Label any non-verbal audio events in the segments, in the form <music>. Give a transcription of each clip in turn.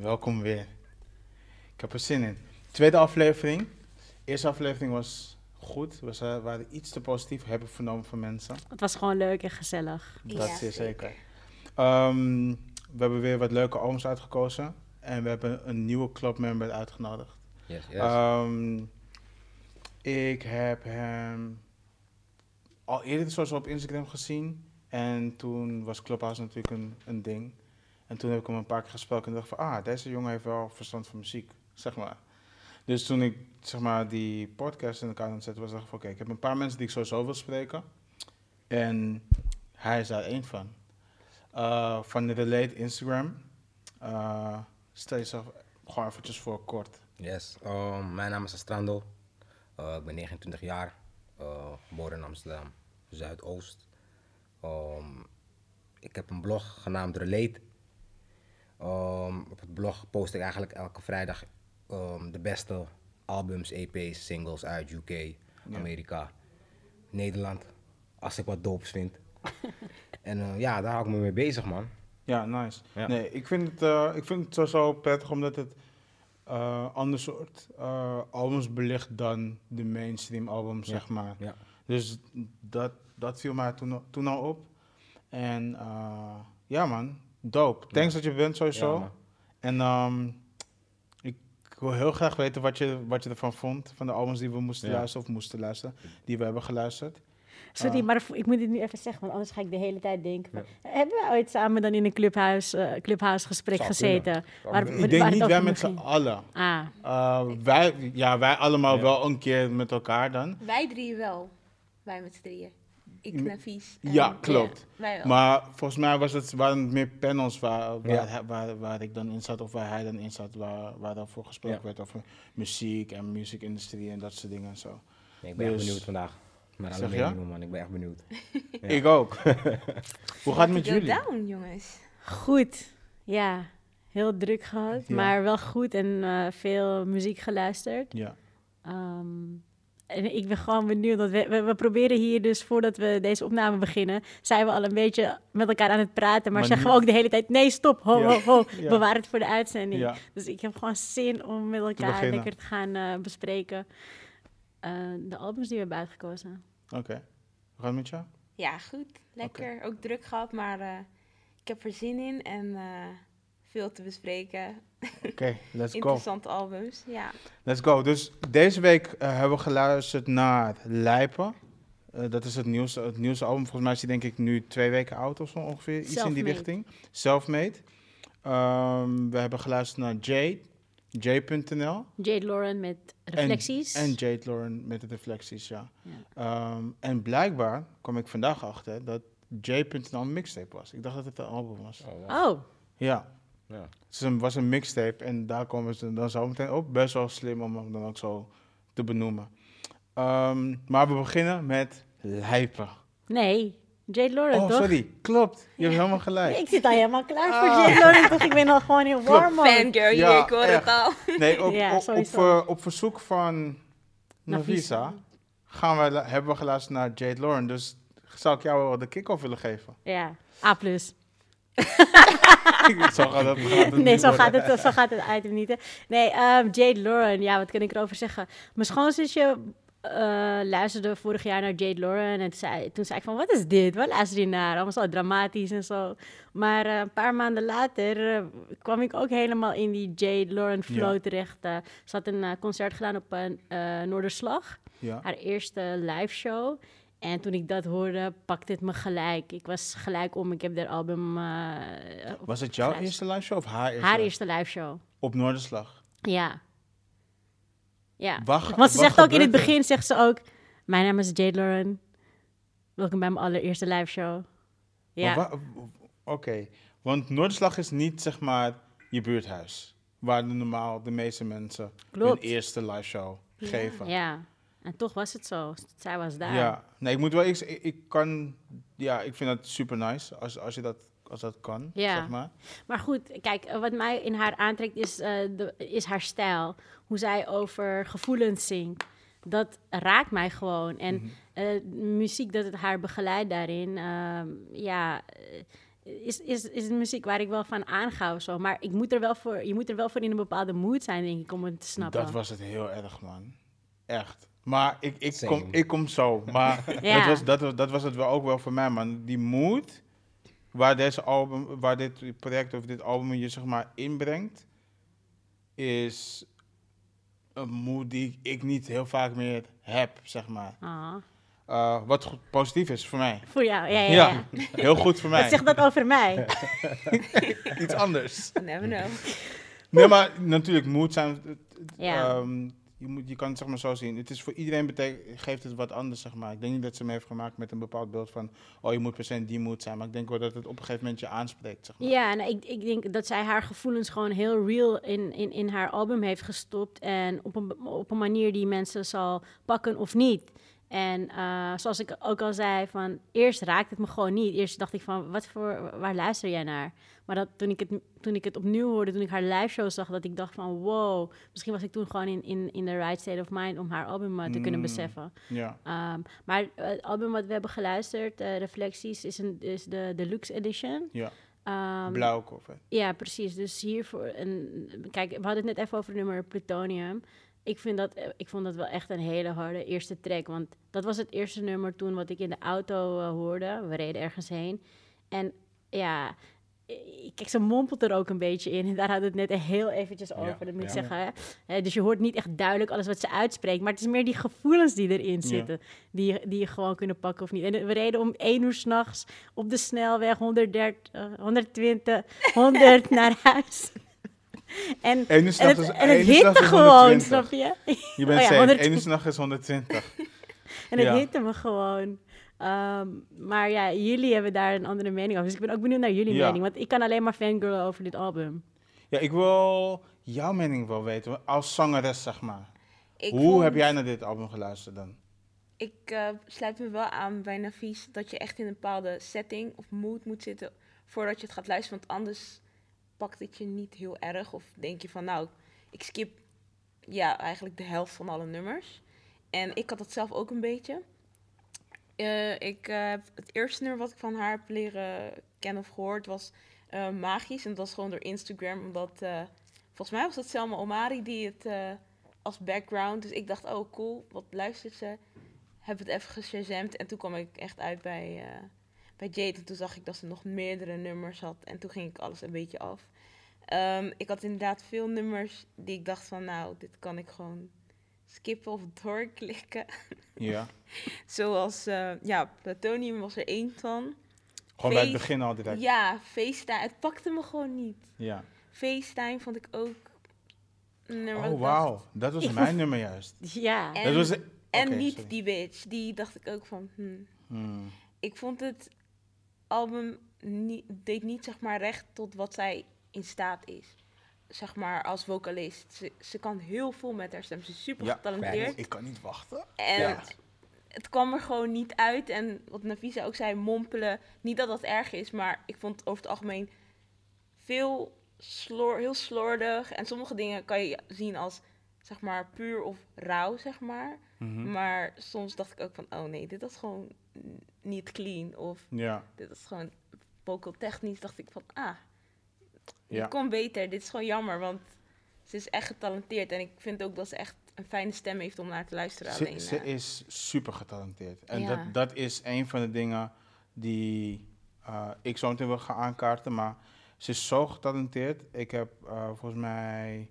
welkom weer. Ik heb er zin in. Tweede aflevering. Eerste aflevering was goed. We waren iets te positief, heb ik vernomen van mensen. Het was gewoon leuk en gezellig. Dat Ja, zeer zeker. Ehm, we hebben weer wat leuke albums uitgekozen. En we hebben een nieuwe clubmember uitgenodigd. Yes, yes. Ehm, ik heb hem al eerder sowieso op Instagram gezien. En toen was Clubhouse natuurlijk een, een ding. En toen heb ik hem een paar keer gesproken en dacht van... Ah, deze jongen heeft wel verstand van muziek, zeg maar. Dus toen ik, zeg maar, die podcast in elkaar aan was, dacht ik van... Oké, ik heb een paar mensen die ik sowieso wil spreken. En hij is daar één van. Eh, van de Relate Instagram. Eh, stel jezelf gewoon eventjes voor kort. yes. Um, mijn naam is Astrando. Uh, ik ben 29 jaar. Uh, geboren in Amsterdam, Zuidoost. Um, ik heb een blog genaamd Relate. Um, op het blog post ik eigenlijk elke vrijdag um, de beste albums, EP's, singles uit UK, Ja. Amerika, Nederland. Als ik wat doops vind. <laughs> en uh, ja, daar hou ik me mee bezig, man. Ja, nice. Ja. Nee, ik vind het, eh, ik vind het sowieso prettig omdat het eh ander soort eh, albums belicht dan de mainstream albums, Ja. zeg maar. Ja. Dus dat, dat viel mij toen, toen al op. En eh, ja man, dope. Thanks dat je bent sowieso. Ja, en ehm, ik wil heel graag weten wat je, wat je ervan vond, van de albums die we moesten Ja. luisteren of moesten luisteren, die we hebben geluisterd. Sorry, Ah. maar ik moet dit nu even zeggen, want anders ga ik de hele tijd denken. van, Hebben we ooit samen dan in een clubhuis, eh, clubhuis gesprek Zou gezeten? Waar, Ik waar denk niet wij met z'n allen. Ah, Eh, wij, ja, wij allemaal Ja. wel een keer met elkaar dan. Wij drieën wel. Wij met z'n drieën. Ik, Navies. Ja, klopt. Wij wel. Maar volgens mij was het, waren het meer panels waar, waar, Ja. hij- waar, waar ik dan in zat of waar hij dan in zat, waar, waar daarvoor gesproken Ja. werd over muziek en muziekindustrie en dat soort dingen en zo. Nee, ik ben echt Dus- benieuwd vandaag. Maar alle meningen, man. Ik ben echt benieuwd. <laughs> Ja. Ik ook. <laughs> Hoe gaat het met jullie? down, jongens. goed. Ja, heel druk gehad, Ja. maar wel goed en eh, veel muziek geluisterd. Ja. Ehm, en ik ben gewoon benieuwd, want we, we, we proberen hier dus voordat we deze opname beginnen, zijn we al een beetje met elkaar aan het praten, maar, Maar zeggen nu- we ook de hele tijd, nee stop, ho, Ja. ho, ho, <laughs> Ja. bewaar het voor de uitzending. ja. Dus ik heb gewoon zin om met elkaar beginnen. lekker te gaan eh, bespreken eh, de albums die we hebben uitgekozen. Oké. Hoe gaat het met jou? Ja, goed. Lekker. Ook druk gehad, maar eh, ik heb er zin in en eh, veel te bespreken. Oké, let's go. Interessante albums. Ja. Let's go. Dus deze week eh, hebben we geluisterd naar Lijpen. Eh, dat is het nieuwste, het nieuwste album. Volgens mij is die denk ik nu twee weken oud of zo ongeveer. Iets in die richting. Selfmade. Ehm, we hebben geluisterd naar Jade. J.nl. Jade Lauren met reflecties. En Jade Lauren met de reflecties, ja. Ja. Ehm, en blijkbaar kwam ik vandaag achter dat J.nl een mixtape was. Ik dacht dat het een album was. Oh, wow. Oh, Ja, Ja. het is een- was een mixtape en daar komen ze dan zo meteen op. Best wel slim om hem dan ook zo te benoemen. Ehm, maar we beginnen met Lijpen. nee. Jade Lauren, Oh, toch? sorry. Klopt. Je hebt helemaal gelijk. Ik zit al helemaal klaar voor Ah. Jade Lauren, toch? Ik ben al gewoon heel warm, man. Fangirl, Ja, hier, ik hoor echt. het al. Nee, op, Ja, op, op, sowieso. ver- op verzoek van. Navisa gaan we, hebben we geluisterd naar Jade Lauren. Dus zou ik jou wel de kick-off willen geven? Ja, A+. plus. <laughs> zo gaat het, gaat het Nee, zo gaat, het, zo gaat het item niet. Hè. Nee, ehm, Jade Lauren, ja, wat kan ik erover zeggen? Mijn schoonzusje eh, luisterde vorig jaar naar Jade Lauren. En toen zei, toen zei ik van, wat is dit? Wat luister je naar? Allemaal zo dramatisch en zo. Maar eh, een paar maanden later eh, kwam ik ook helemaal in die Jade Lauren flow Ja. terecht. Ze had een concert gedaan op een Noorderslag. Ja. Haar eerste live show. En toen ik dat hoorde, pakte het me gelijk. Ik was gelijk om. Ik heb haar album... eh, Was het jouw eerste live show of haar eerste? haar eerste live show. Op Noorderslag. Ja. Ja. Waar- Want ze zegt ook in het er? begin, zegt ze ook... Mijn naam is Jade Lauren. Welkom bij mijn allereerste live show. Ja. Oké, want Noorderslag is niet zeg maar je buurthuis. Waar de normaal de meeste mensen Klopt. hun eerste live show geven. Ja. En toch was het zo. Zij was daar. Ja, nee, ik moet wel. Ik, ik kan, ja, ik vind dat super nice als, als je dat, als dat kan, Ja. zeg maar. Maar goed, kijk, wat mij in haar aantrekt is, eh, de, is haar stijl. Hoe zij over gevoelens zingt. Dat raakt mij gewoon. En Mhm. eh, muziek dat het haar begeleidt daarin, ehm, ja, eh, is, is, is muziek waar ik wel van aanga of zo. Maar ik moet er wel voor, je moet er wel voor in een bepaalde mood zijn, denk ik, om het te snappen. Dat was het heel erg, man. Echt. Maar ik, ik, Same. kom, ik kom zo. <laughs> Maar Ja. dat, was, dat, was, dat was het wel ook wel voor mij, man. Die mood waar, deze album, waar dit project of dit album je zeg maar inbrengt, is een mood die ik niet heel vaak meer heb, zeg maar. Ah, Uh, wat goed, positief is voor mij. voor jou, ja, ja, Ja, ja. heel goed voor Wat mij. zegt dat over mij? <laughs> Iets anders. Never know. Nee, maar natuurlijk, mood zijn. ehm, je, moet, je kan het zeg maar zo zien. Het is voor iedereen geeft het wat anders, zeg maar. Ik denk niet dat ze me heeft gemaakt met een bepaald beeld van. Oh, je moet in die mood zijn. Maar ik denk wel dat het op een gegeven moment je aanspreekt, zeg maar. Ja, nou, ik, ik denk dat zij haar gevoelens gewoon heel real in, in, in haar album heeft gestopt. En op een, op een manier die mensen zal pakken of niet. En eh, zoals ik ook al zei, van eerst raakte het me gewoon niet. Eerst dacht ik van, wat voor, waar luister jij naar? Maar dat, toen, ik het, toen ik het opnieuw hoorde, toen ik haar live show zag, dat ik dacht van, wow, misschien was ik toen gewoon in, in, in the right state of mind om haar album te kunnen Mm. beseffen. Ja, Ehm, maar het album wat we hebben geluisterd, eh, Reflecties, is, een, is de deluxe edition. ja. Ehm, Blauw koffer. ja, precies. Dus hiervoor. En, kijk, we hadden het net even over het nummer Plutonium. Ik, vind dat, eh, ik vond dat wel echt een hele harde eerste track. Want dat was het eerste nummer toen wat ik in de auto eh, hoorde. We reden ergens heen. En ja, eh, kijk, ze mompelt er ook een beetje in. En <laughs> daar we het net heel eventjes over. Ja, dat moet ik ja. zeggen. hè. Dus je hoort niet echt duidelijk alles wat ze uitspreekt. Maar het is meer die gevoelens die erin zitten. Die, je- die je gewoon kunnen pakken of niet. En we reden om één uur s'nachts op de snelweg 130, eh, 120, 100 <laughs> naar huis. En, en het, is- en het ene hitte gewoon, 120. snap je? Je bent Oh ja, safe. 100 Ene s'nacht is 120. <laughs> En het Ja. hitte me gewoon. Ehm, maar ja, jullie hebben daar een andere mening over. Dus ik ben ook benieuwd naar jullie Ja. mening. Want ik kan alleen maar fangirlen over dit album. Ja, ik wil jouw mening wel weten. Als zangeres, zeg maar. Ik Hoe vond- heb jij naar dit album geluisterd dan? Ik eh, sluit me wel aan bij Navies dat je echt in een bepaalde setting of mood moet zitten voordat je het gaat luisteren. Want anders pakt het je niet heel erg. Of denk je van nou, ik skip ja, eigenlijk de helft van alle nummers. En ik had dat zelf ook een beetje. Eh, ik eh, het eerste nummer wat ik van haar heb leren kennen of gehoord was eh, Magisch. En dat was gewoon door Instagram. Omdat volgens mij was het Selma Omari die het als background. Dus ik dacht, oh cool, wat luistert ze? Heb het even geshazamd en toen kwam ik echt uit bij, bij Jade. En toen zag ik dat ze nog meerdere nummers had. En toen ging ik alles een beetje af. Ehm, ik had inderdaad veel nummers die ik dacht van, nou, dit kan ik gewoon skippen of doorklikken. Ja. <laughs> Zoals, eh, ja, Platonium was er één van. Gewoon bij het begin al direct. Ja, FaceTime. Het pakte me gewoon niet. Ja. FaceTime vond ik ook nummer. Oh, wauw. Dat was mijn nummer juist. <laughs> Ja. En, dat was en niet sorry. die bitch. Die dacht ik ook van, hmm. Hmm. Ik vond het album niet, deed niet zeg maar recht tot wat zij in staat is. Zeg maar als vocalist. Ze, ze kan heel veel met haar stem. Ze is super Ja, getalenteerd. Ik kan niet wachten. En Ja. het kwam er gewoon niet uit. En wat Navisa ook zei, mompelen. Niet dat dat erg is, maar ik vond over het algemeen veel slor, heel slordig. En sommige dingen kan je zien als zeg maar puur of rauw, zeg maar. Mhm. Maar soms dacht ik ook van, oh nee, dit is gewoon niet clean. Of Ja. dit is gewoon vocal technisch. Dacht ik van, ah, Ja. het kon beter. Dit is gewoon jammer, want ze is echt getalenteerd. En ik vind ook dat ze echt een fijne stem heeft om naar te luisteren. Ze, alleen, ze is super getalenteerd. En Ja. dat, dat is een van de dingen die eh, ik zo meteen wil gaan aankaarten. Maar ze is zo getalenteerd. Ik heb eh, volgens mij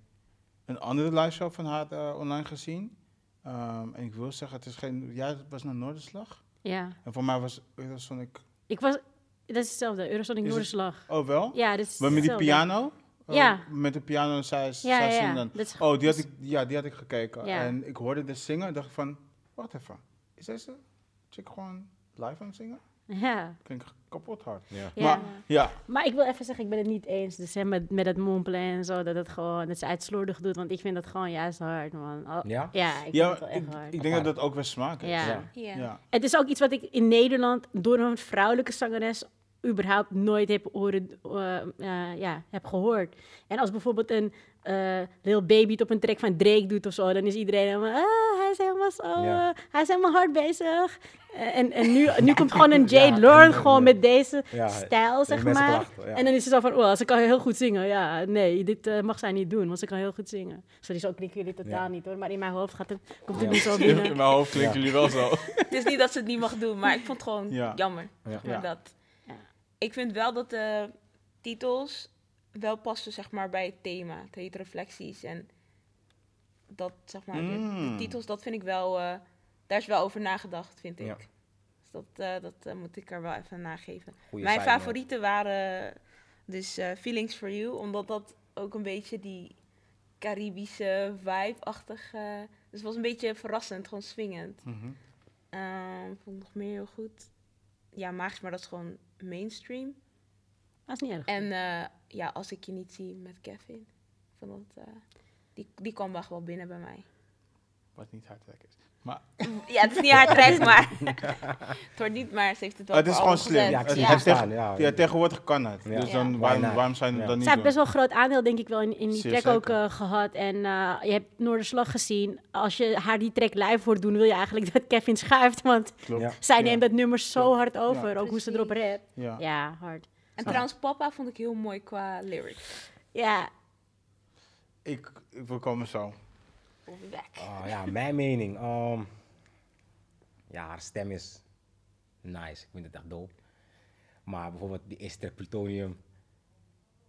een andere live show van haar eh, online gezien. Ehm, en ik wil zeggen, het is geen... Ja, het was naar Noorderslag. ja. En voor mij was Eurosonic... Ik was... Dat is hetzelfde. Eurosonic Is het- Noorderslag. Oh, wel? Ja, dat is Maar met die piano? Oh, Ja. Met de piano zij, Ja, zij ja, dan. Oh, die had ik, ja, die had ik gekeken. En ik hoorde de zingen en dacht ik van... Wacht even. Is deze chick gewoon live aan het zingen? Ja. Klinkt kapot hard. Ja. Ja. Maar ja, Maar ik wil even zeggen, ik ben het niet eens dus, hè, met, met het mompelen en zo. Dat het gewoon, dat ze uitslordig doet. Want ik vind dat gewoon juist hard, man. Al- Ja? ja, ik vind het wel echt hard. ik denk dat dat ook weer smaak is. Ja. Ja. ja. Ja. Het is ook iets wat ik in Nederland door een vrouwelijke zangeres überhaupt nooit heb, horen, eh, ja, heb gehoord. En als bijvoorbeeld een eh Lil Baby het op een track van Drake doet of zo, dan is iedereen helemaal, ah, hij is helemaal zo, Ja. hij is helemaal hard bezig. Eh, en en nu, nu komt gewoon een <laughs> Ja, Jade en- gewoon met deze Ja, stijl, zeg maar. klachten, ja. En dan is ze zo van, oh, ze kan heel goed zingen. Ja, nee, dit eh, mag zij niet doen, want ze kan heel goed zingen. Sorry, zo klinken jullie totaal Ja. niet hoor, maar in mijn hoofd gaat het, komt het Ja. niet zo <laughs> In binnen. mijn hoofd klinken Ja. jullie wel zo. <laughs> Het is niet dat ze het niet mag doen, maar ik vond het gewoon Ja. jammer. Ja. zeg maar Ja. dat. Ja. Ik vind wel dat de titels wel passen zeg maar, bij het thema. Het heet reflecties. En dat, zeg maar, de- de, Mm. titels, dat vind ik wel... eh, daar is wel over nagedacht, vind ik. Ja. Dus dat, eh, dat eh, moet ik er wel even nageven. Goeie Mijn favorieten waren dus Feelings for You, omdat dat ook een beetje die Caribische vibe-achtig... eh, dus het was een beetje verrassend, gewoon swingend. Mhm. Ehm, vond ik nog meer heel goed. Ja, magisch, maar dat is gewoon mainstream. Dat is niet erg. En eh, ja, als ik je niet zie met Kevin. Ik vond dat, eh, die, die kwam echt wel binnen bij mij. Wat niet hard werk is. Maar <laughs> Ja, het is niet haar track, maar <laughs> het wordt niet, maar ze heeft het wel het is gewoon slim. Ja, ik zie Ja. het ja. ja, tegenwoordig kan het. Ja. Dus dan, waarom, waarom je Ja. dat niet Zij heeft best wel een groot aandeel, denk ik wel, in, in die Zeer track ook eh, gehad. En eh, je hebt Noorderslag gezien. Als je haar die track live hoort doen, wil je eigenlijk dat Kevin schuift. Want zij Ja. neemt dat nummer zo hard over. Ja. ook hoe ze erop rapt. Ja. Ja, hard. En trouwens, Papa vond ik heel mooi qua lyrics. Ja, Ik, ik wil komen zo. Ah, ja, mijn mening. ehm, ja, haar stem is nice. Ik vind het echt dope. Maar bijvoorbeeld die eerste Plutonium.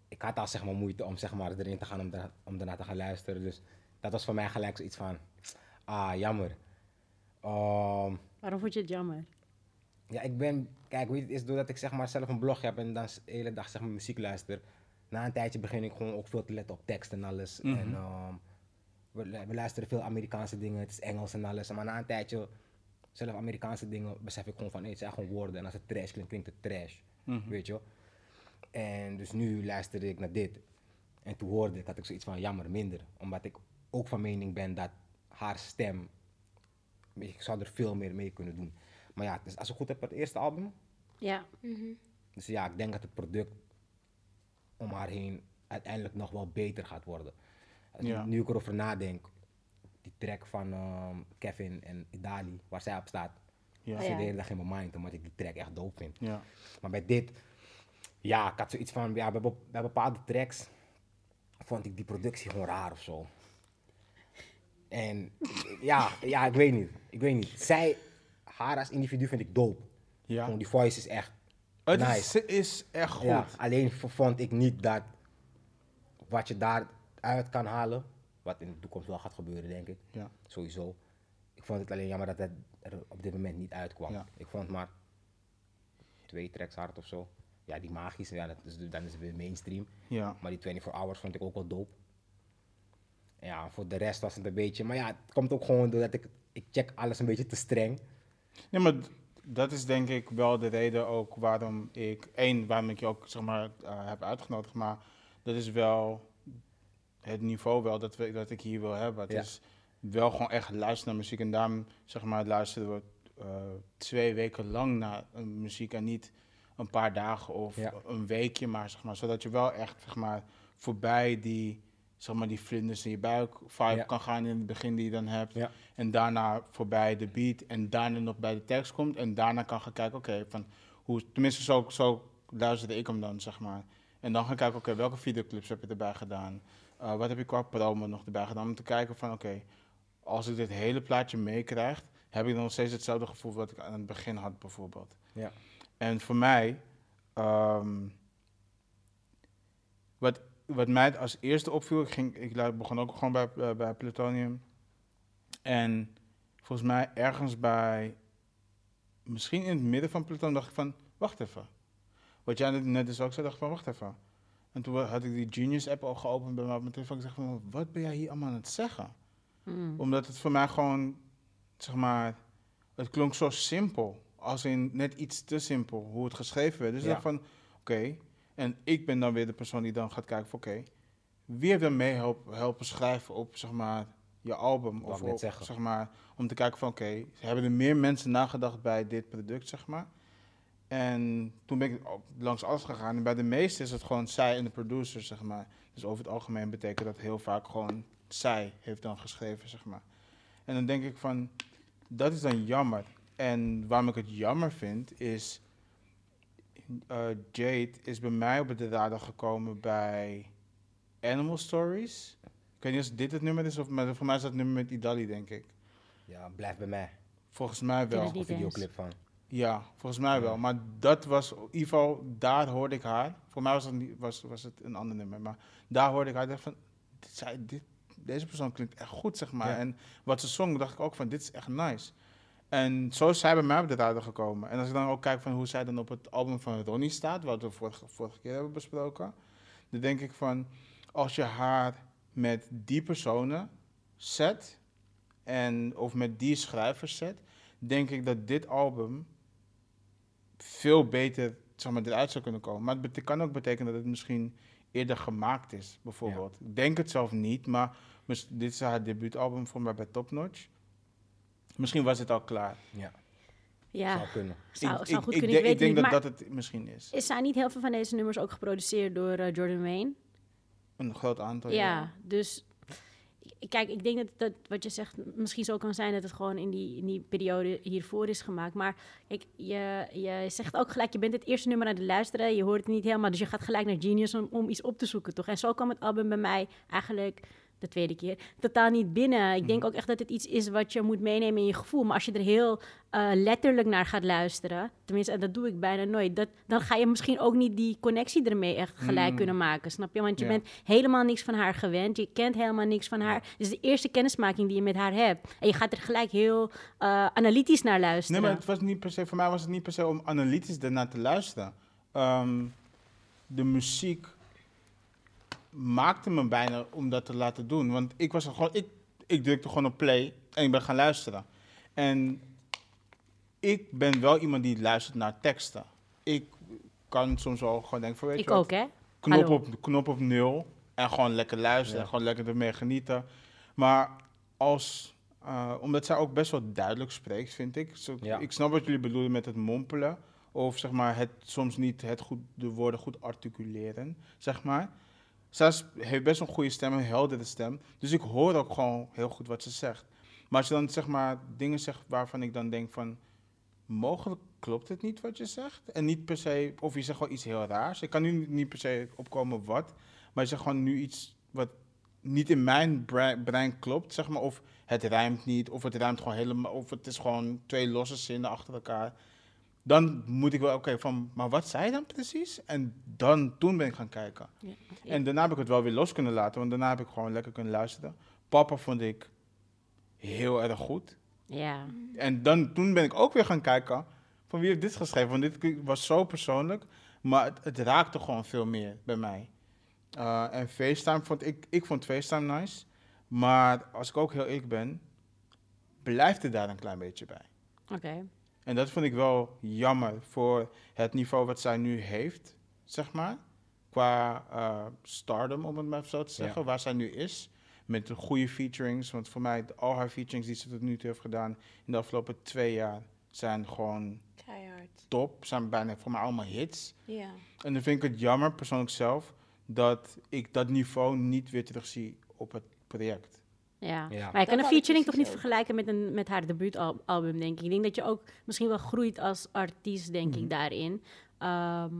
Ik had al zeg maar moeite om zeg maar erin te gaan om, daar- om daarna te gaan luisteren. Dus dat was voor mij gelijk zoiets van, ah jammer. Ehm, waarom vond je het jammer? Ja, ik ben, kijk, weet je, het is doordat ik zeg maar zelf een blog heb en dan de hele dag zeg maar muziek luister. Na een tijdje begin ik gewoon ook veel te letten op tekst en alles. Mhm. En ehm, we, lu- we luisteren veel Amerikaanse dingen, het is Engels en alles. Maar na een tijdje, zelf Amerikaanse dingen, besef ik gewoon van, nee, het zijn gewoon woorden. En als het trash klinkt, klinkt het trash. Mhm. Weet je? En dus nu luisterde ik naar dit. En toen hoorde ik, had ik zoiets van, jammer, minder. Omdat ik ook van mening ben dat haar stem, ik zou er veel meer mee kunnen doen. Maar ja, dus als ik goed heb het eerste album. Ja, Mhm. Dus ja, ik denk dat het product om haar heen uiteindelijk nog wel beter gaat worden. Als Ja. Nu ik erover nadenk, die track van ehm, Kevin en Idali, waar zij op staat, Ja. zit Ja. de hele dag in mijn mind, omdat ik die track echt dope vind. Ja. Maar bij dit, ja, ik had zoiets van, ja, bij bepaalde tracks vond ik die productie gewoon raar of zo. En ja, ja, ik weet niet. Ik weet niet. Zij, haar als individu vind ik dope. Ja. Gewoon die voice is echt Het nice. is, is echt goed. Ja, alleen vond ik niet dat wat je daaruit kan halen, wat in de toekomst wel gaat gebeuren, denk ik, Ja. sowieso. Ik vond het alleen jammer dat het er op dit moment niet uitkwam. Ja. Ik vond maar twee tracks hard of zo. Ja, die magische, ja, dat is, dan is het weer mainstream. Ja. Maar die 24 Hours vond ik ook wel dope. Ja, voor de rest was het een beetje, maar ja, het komt ook gewoon doordat ik, ik check alles een beetje te streng. Nee, maar dat is denk ik wel de reden ook waarom ik... één, waarom ik je ook zeg maar, eh, heb uitgenodigd. Maar dat is wel het niveau wel dat, we, dat ik hier wil hebben. Het Ja. is wel gewoon echt luisteren naar muziek. En daarom zeg maar, luisteren we eh, twee weken lang naar eh, muziek. En niet een paar dagen of Ja. een weekje. Maar, zeg maar zodat je wel echt zeg maar, voorbij die, zeg maar, die vlinders in je buik vibe Ja. kan gaan in het begin die je dan hebt. Ja. En daarna voorbij de beat en daarna nog bij de tekst komt. En daarna kan gaan kijken, oké, van hoe, tenminste zo, zo luisterde ik hem dan, zeg maar. En dan gaan kijken, oké, welke videoclips heb je erbij gedaan? Uh, wat heb je qua promo nog erbij gedaan? Om te kijken van, oké, als ik dit hele plaatje meekrijg, heb ik dan nog steeds hetzelfde gevoel wat ik aan het begin had, bijvoorbeeld. Ja. En voor mij, ehm, wat, mij als eerste opviel, ik, ging, ik begon ook gewoon bij, eh, bij Plutonium. En volgens mij ergens bij, misschien in het midden van Plutonium, dacht ik van, wacht even. Wat jij net- net dus ook zei, dacht ik van, wacht even. En toen had ik die Genius app al geopend bij mij op mijn telefoon. Ik zeg van, wat ben jij hier allemaal aan het zeggen? Hmm. Omdat het voor mij gewoon, zeg maar, het klonk zo simpel. Als in net iets te simpel, hoe het geschreven werd. Dus ik dacht van, oké. En ik ben dan weer de persoon die dan gaat kijken van, oké. wie heeft dan mee help- helpen schrijven op, zeg maar, je album? Of op, zeg maar, om te kijken van, oké, hebben er meer mensen nagedacht bij dit product, zeg maar? En toen ben ik langs alles gegaan. En bij de meeste is het gewoon zij en de producer, zeg maar. Dus over het algemeen betekent dat heel vaak gewoon zij heeft dan geschreven, zeg maar. En dan denk ik van, dat is dan jammer. En waarom ik het jammer vind, is... eh, Jade is bij mij op de radar gekomen bij Animal Stories. Ik weet niet of dit het nummer is, of, maar voor mij is dat nummer met Idali, denk ik. Ja, blijf bij mij. Volgens mij wel. Een videoclip van. Ja, volgens mij wel. Maar dat was, in ieder geval, daar hoorde ik haar. Voor mij was het, niet, was, was het een ander nummer. Maar daar hoorde ik haar. Ik dacht van, dit, zij, dit, deze persoon klinkt echt goed, zeg maar. Ja. En wat ze zong, dacht ik ook van, dit is echt nice. En zo is zij bij mij op de radar gekomen. En als ik dan ook kijk van hoe zij dan op het album van Ronnie staat, wat we vorige, vorige keer hebben besproken, dan denk ik van, als je haar met die personen zet, en, of met die schrijvers zet, denk ik dat dit album veel beter zeg maar, eruit zou kunnen komen. Maar het kan ook betekenen dat het misschien eerder gemaakt is, bijvoorbeeld. Ik denk het zelf niet, maar dit is haar debuutalbum voor mij bij Top Notch. Misschien was het al klaar. Ja, Ja, zou kunnen. zou, ik, zou goed ik kunnen. Ik, ik denk niet, dat dat het misschien is. is zijn niet heel veel van deze nummers ook geproduceerd door eh, Jordan Wayne? Een groot aantal. Ja, dus ik- kijk, ik denk dat, dat wat je zegt misschien zo kan zijn dat het gewoon in die, in die periode hiervoor is gemaakt. Maar kijk, je, je zegt ook gelijk, je bent het eerste nummer aan het luisteren, je hoort het niet helemaal, dus je gaat gelijk naar Genius om, om iets op te zoeken, toch? En zo kwam het album bij mij eigenlijk de tweede keer totaal niet binnen. Ik denk ook echt dat het iets is wat je moet meenemen in je gevoel. Maar als je er heel eh, letterlijk naar gaat luisteren, tenminste, en dat doe ik bijna nooit, dat, dan ga je misschien ook niet die connectie ermee echt gelijk Mm. kunnen maken, snap je? Want je Ja. bent helemaal niks van haar gewend. Je kent helemaal niks van haar. Dit is de eerste kennismaking die je met haar hebt. En je gaat er gelijk heel eh, analytisch naar luisteren. Nee, maar het was niet per se, voor mij was het niet per se om analytisch ernaar te luisteren. Ehm, de muziek maakte me bijna om dat te laten doen. Want ik was er gewoon, ik, ik drukte gewoon op play en ik ben gaan luisteren. En ik ben wel iemand die luistert naar teksten. Ik kan soms wel gewoon denken van, weet ik je wat, ook, hè? knop Hallo. op, knop op nul en gewoon lekker luisteren, Ja. gewoon lekker ermee genieten. Maar als, eh, omdat zij ook best wel duidelijk spreekt, vind ik. Zo, Ja. Ik snap wat jullie bedoelen met het mompelen. Of zeg maar, het soms niet het goed, de woorden goed articuleren, zeg maar. Zij heeft best wel een goede stem, een heldere stem. Dus ik hoor ook gewoon heel goed wat ze zegt. Maar als je dan zeg maar dingen zegt waarvan ik dan denk van... Mogelijk klopt het niet wat je zegt. En niet per se... Of je zegt gewoon iets heel raars. Ik kan nu niet per se opkomen wat. Maar je zegt gewoon nu iets wat niet in mijn brei- brein klopt, zeg maar. Of het rijmt niet, of het rijmt gewoon helemaal... Of het is gewoon twee losse zinnen achter elkaar. Dan moet ik wel, oké, van... Maar wat zei je dan precies? En dan, toen ben ik gaan kijken. Ja. En daarna heb ik het wel weer los kunnen laten, want daarna heb ik gewoon lekker kunnen luisteren. Papa vond ik heel erg goed. Ja. En dan, toen ben ik ook weer gaan kijken van wie heeft dit geschreven. Want dit was zo persoonlijk, maar het, het raakte gewoon veel meer bij mij. Uh, en FaceTime vond ik, ik vond FaceTime nice. Maar als ik ook heel ik ben, blijft het daar een klein beetje bij. Oké. En dat vond ik wel jammer voor het niveau wat zij nu heeft, zeg maar. Qua eh, stardom, om het maar zo te zeggen, waar zij nu is. Met de goede featurings. Want voor mij, al haar featurings die ze tot nu toe heeft gedaan in de afgelopen twee jaar, zijn gewoon Keihard. top. Zijn bijna voor mij allemaal hits. Ja. En dan vind ik het jammer, persoonlijk zelf, dat ik dat niveau niet weer terugzie op het project. Ja. Ja. Maar je kan een featuring toch niet ook. vergelijken met, een, met haar debuutalbum, denk ik. Ik denk dat je ook misschien wel groeit als artiest, denk Mhm. ik, daarin. Ehm,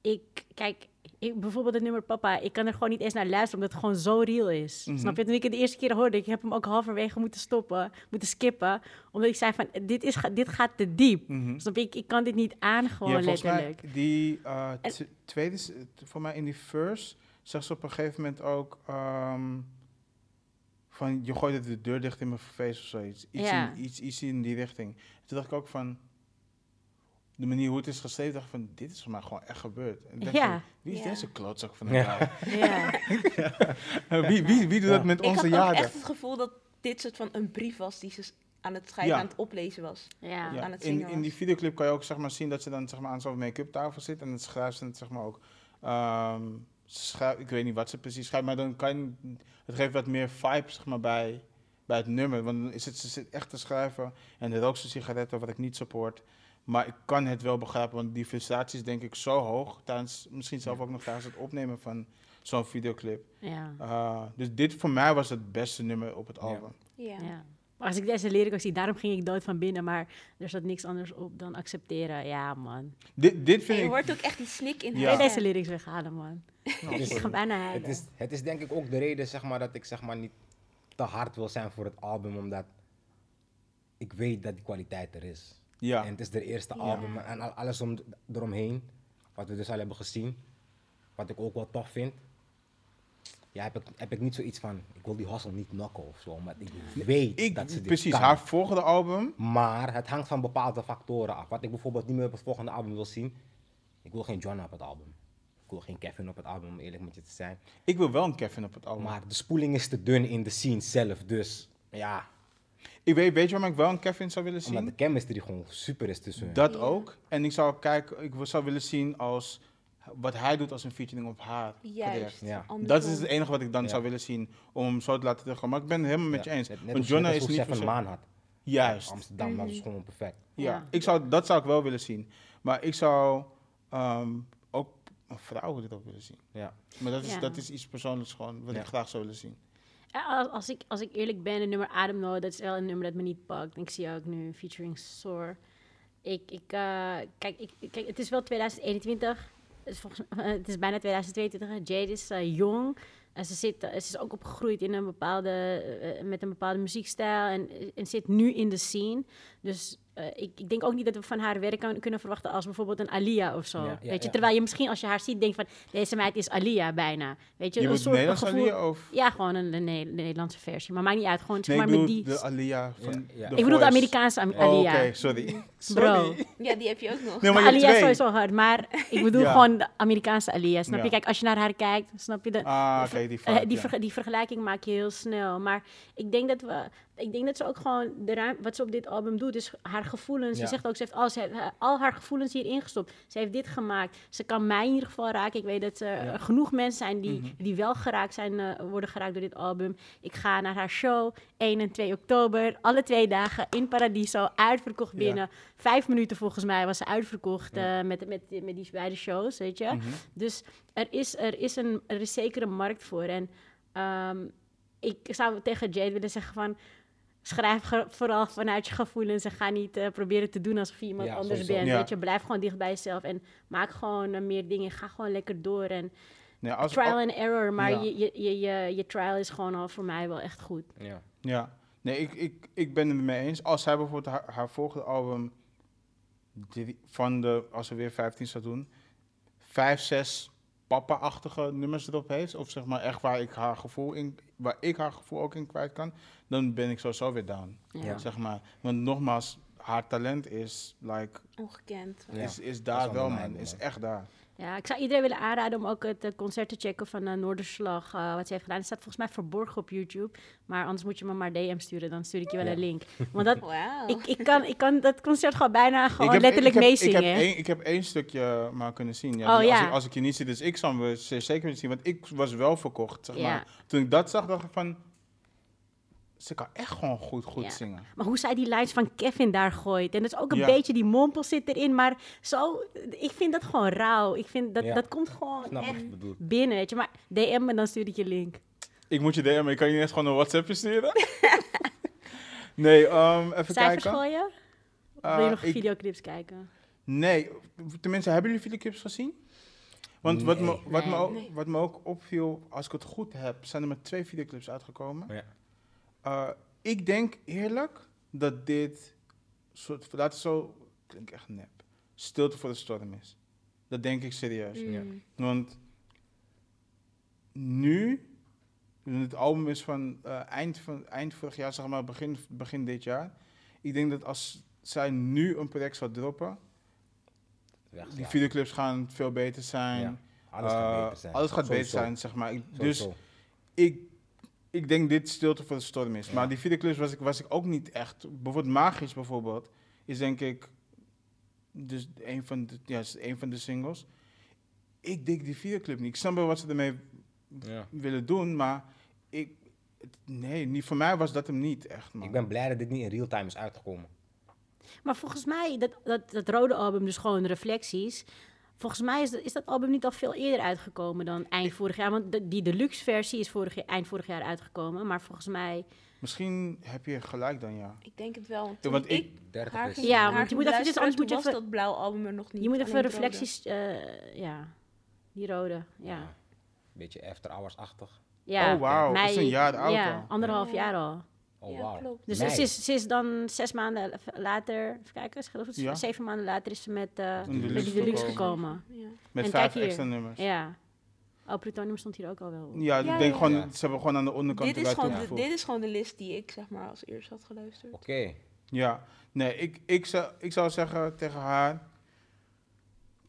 ik, kijk, ik, bijvoorbeeld het nummer Papa, ik kan er gewoon niet eens naar luisteren, omdat het gewoon zo real is. Mhm. Snap je? Toen ik het de eerste keer hoorde, ik heb hem ook halverwege moeten stoppen, moeten skippen, omdat ik zei van, dit, is, dit gaat te diep. Mhm. Snap je? Ik, ik kan dit niet aan, gewoon ja, letterlijk. mij, die eh, En- tweede, voor mij in die first, zegt ze op een gegeven moment ook ehm, van je gooit het de deur dicht in mijn face of zoiets. Iets, Ja. in, iets, iets in die richting. Toen dacht ik ook van, de manier hoe het is geschreven, dacht ik van, dit is voor mij gewoon echt gebeurd. En ik dacht Ja. wie is Ja. deze klootzak van <laughs> Ja. guy? <laughs> Ja. wie, wie, wie doet Ja. dat met Ik had onze jaren? echt het gevoel dat dit soort van een brief was die ze aan het schrijven, Ja. aan het oplezen was. Ja. Ja, aan het in, in die videoclip kan je ook zeg maar, zien dat ze dan zeg maar, aan zo'n make-up tafel zit en dan schrijft ze het zeg maar, ook. ehm, ik weet niet wat ze precies schrijft, maar dan kan je, het geeft wat meer vibe zeg maar, bij, bij het nummer. Want dan is het, ze zit echt te schrijven en dan rookt ze sigaretten, wat ik niet support. Maar ik kan het wel begrijpen, want die frustratie is denk ik zo hoog. Tijdens, misschien zelf ook nog tijdens het opnemen van zo'n videoclip. Ja. Uh, dus dit voor mij was het beste nummer op het Ja. album. Ja. ja. Maar als ik deze ook zie, daarom ging ik dood van binnen, maar er zat niks anders op dan accepteren. Ja, man. Dit, dit En vind je ik... hoort ook echt die snik in Ja. Deze lyrics weghalen, man? Ik ga bijna het, is, het is denk ik ook de reden zeg maar, dat ik zeg maar, niet te hard wil zijn voor het album, omdat ik weet dat die kwaliteit er is. Ja. En het is de eerste Ja. album en al- alles om, eromheen, wat we dus al hebben gezien, wat ik ook wel tof vind. Ja, heb ik, heb ik niet zoiets van, ik wil die hustle niet knocken of zo, maar ik weet Ik, dat ze dit precies, kan. haar volgende album... Maar het hangt van bepaalde factoren af. Wat ik bijvoorbeeld niet meer op het volgende album wil zien, ik wil geen John op het album. Ik wil geen Kevin op het album, om eerlijk met je te zijn. Ik wil wel een Kevin op het album. Maar de spoeling is te dun in de scene zelf, dus ja, Ik weet, weet je waarom ik wel een Kevin zou willen omdat zien? de chemistry gewoon super is tussen. Dat ook. En ik zou kijken, ik zou willen zien als wat hij doet als een featuring op haar. Juist. Ja. Dat is het enige wat ik dan Ja. zou willen zien om hem zo te laten terugkomen. Maar ik ben het helemaal met Ja, je eens. Net, net Want als- Jonna net is als niet se- Maan had. Juist. Amsterdam, dat is Mhm. gewoon perfect. Ja, Ja. Ik zou, dat zou ik wel willen zien. Maar ik zou ehm, ook een vrouw dit ook willen zien. Ja. Maar dat is, Ja. dat is iets persoonlijks gewoon, wat Ja. ik graag zou willen zien. Ja, Als, als, ik, als ik eerlijk ben, een nummer Adem No, dat is wel een nummer dat me niet pakt. Ik zie ook nu featuring Soar. Ik, ik, eh, kijk, ik, kijk, het is wel 2021. Is, volgens, <laughs> het is bijna 2022. hè. Jade is eh, jong. En ze, zit, eh, ze is ook opgegroeid in een bepaalde, eh, met een bepaalde muziekstijl. En, en zit nu in de scene. Dus eh, ik, ik denk ook niet dat we van haar werk kan, kunnen verwachten als bijvoorbeeld een Alia of zo. Ja, ja, weet je? ja. Terwijl je misschien als je haar ziet denkt van... Deze meid is Alia bijna. Weet je, Je een soort Nederlands gevoel... Alia of... Ja, gewoon een, een Ne- Nederlandse versie. Maar maakt niet uit. Gewoon zeg Nee, ik maar met bedoel die... de Alia van Ja, ja. The ik bedoel de. Amerikaanse Am- Oh, Alia. Oké, sorry. Bro. sorry. Ja, die heb je ook nog. Nee, maar Alia is sowieso hard. Maar ik bedoel Ja. gewoon de Amerikaanse Alia. Snap je? Kijk, als je naar haar kijkt, snap je de... Ah, oké, die eh, die vergelijking maak je heel snel. Maar ik denk dat we... Ik denk dat ze ook gewoon... De ruim, wat ze op dit album doet, is haar gevoelens. Ze zegt ook, ze heeft al, ze heeft, al haar gevoelens hierin gestopt. Ze heeft dit gemaakt. Ze kan mij in ieder geval raken. Ik weet dat er Ja. genoeg mensen zijn die, Mhm. die wel geraakt zijn, eh, worden geraakt door dit album. Ik ga naar haar show, 1 en 2 oktober. Alle twee dagen in Paradiso, uitverkocht Ja. binnen. Vijf minuten volgens mij was ze uitverkocht eh, met, met, met die beide shows, weet je. Mhm. Dus er is, er, is een, er is zeker een markt voor. En ehm, ik zou tegen Jade willen zeggen van... Schrijf vooral vanuit je gevoelens en ga niet eh, proberen te doen alsof je iemand Ja, anders sowieso. bent. Ja. Weet je, blijf gewoon dicht bij jezelf en maak gewoon eh, meer dingen. Ga gewoon lekker door en als, trial and error. Maar Ja. je, je, je, je, je trial is gewoon al voor mij wel echt goed. Ja. Ja, nee, ik, ik, ik ben het mee eens. Als zij bijvoorbeeld haar, haar volgende album van de, als ze weer 15 zou doen, vijf, zes papa-achtige nummers erop heeft, of zeg maar echt waar ik haar gevoel in, waar ik haar gevoel ook in kwijt kan, dan ben ik sowieso weer down. Ja. Zeg maar. Want nogmaals, haar talent is, like, Ongekend. Is, is daar is wel, man. Is echt daar. Ja, ik zou iedereen willen aanraden om ook het eh, concert te checken van eh, Noorderslag. eh, wat ze heeft gedaan. Het staat volgens mij verborgen op YouTube. Maar anders moet je me maar DM sturen. Dan stuur ik je wel Ja. een link. <laughs> Want dat, ik, ik, kan, ik kan dat concert gewoon bijna gewoon ik heb, letterlijk meezingen. Ik heb, één, ik heb één stukje maar kunnen zien. Ja, Oh, dus als, ik, als ik je niet zie, dus ik zou hem ze- zeker willen zien. Want ik was wel verkocht, zeg Ja. maar. Toen ik dat zag, dacht ik van... Ze kan echt gewoon goed, goed Ja. zingen. Maar hoe zij die lines van Kevin daar gooit. En dat is ook een Ja. beetje die mompel zit erin. Maar zo, ik vind dat gewoon rauw. Ik vind dat, Ja. dat komt gewoon Snap echt binnen. Weet je. Maar DM me, dan stuur ik je link. Ik moet je DM, maar ik kan je niet eens gewoon een WhatsAppje sturen? <laughs> nee, ehm, even Cijfers kijken. gooien? Of Eh, wil je nog ik- videoclips kijken? Nee, tenminste, hebben jullie videoclips gezien? Want wat, me, Nee. wat, me ook, Nee. wat me ook opviel, als ik het goed heb, zijn er maar twee videoclips uitgekomen. Ja. Eh, ik denk eerlijk dat dit, soort, het zo, klinkt echt nep, stilte voor de storm is. Dat denk ik serieus. Ja. Mm. Want nu, het album is van eh, eind, van eind vorig jaar, zeg maar begin, begin dit jaar. Ik denk dat als zij nu een project zou droppen, Weg, die ja. videoclips gaan veel beter zijn. Ja. Alles gaat Eh, beter zijn. Alles gaat beter zijn, zeg maar. Ik- dus ik, ik denk dit stilte voor de storm is. Ja. Maar die videoclips was ik, was ik ook niet echt. Bijvoorbeeld Magisch bijvoorbeeld, is denk ik dus een van de, ja, is een van de singles. Ik dik die videoclip niet. Ik snap wel wat ze ermee Ja. willen doen, maar ik, het- nee, niet, voor mij was dat hem niet echt, man. Ik ben blij dat dit niet in real time is uitgekomen. Maar volgens mij, dat, dat, dat rode album, dus gewoon reflecties. Volgens mij is dat, is dat album niet al veel eerder uitgekomen dan eind vorig jaar. Want de- die deluxe versie is vorig, jaar- eind vorig jaar uitgekomen. Maar volgens mij... Misschien heb je gelijk dan, ja. Ik denk het wel. Want Ja, toen want ik, ik- 30 haar is- ging, Ja, haar want je moet even- anders moet je even- dat blauwe album er nog niet. je moet even reflecties... eh, ja, die rode, ja. Beetje after hours-achtig. ja. Oh, wauw, mei- is een jaar oud Ja, al. anderhalf Ja. jaar al. Oh, Ja, klopt. Dus ze is, ze is dan zes maanden later, even kijken, geloof het Ja. zeven maanden later is ze met, eh, Een met deluxe die deluxe gekomen. gekomen. Ja. Met En vijf kijk hier. extra nummers. Ja, Ja. Oh, Plutonium stond hier ook al wel op. ik Ja, denk ja, gewoon, ja. ze hebben gewoon aan de onderkant Dit, is gewoon de, dit is gewoon de list die ik zeg maar als eerst had geluisterd. Oké. Ja, nee, ik, ik, zou, ik zou zeggen tegen haar.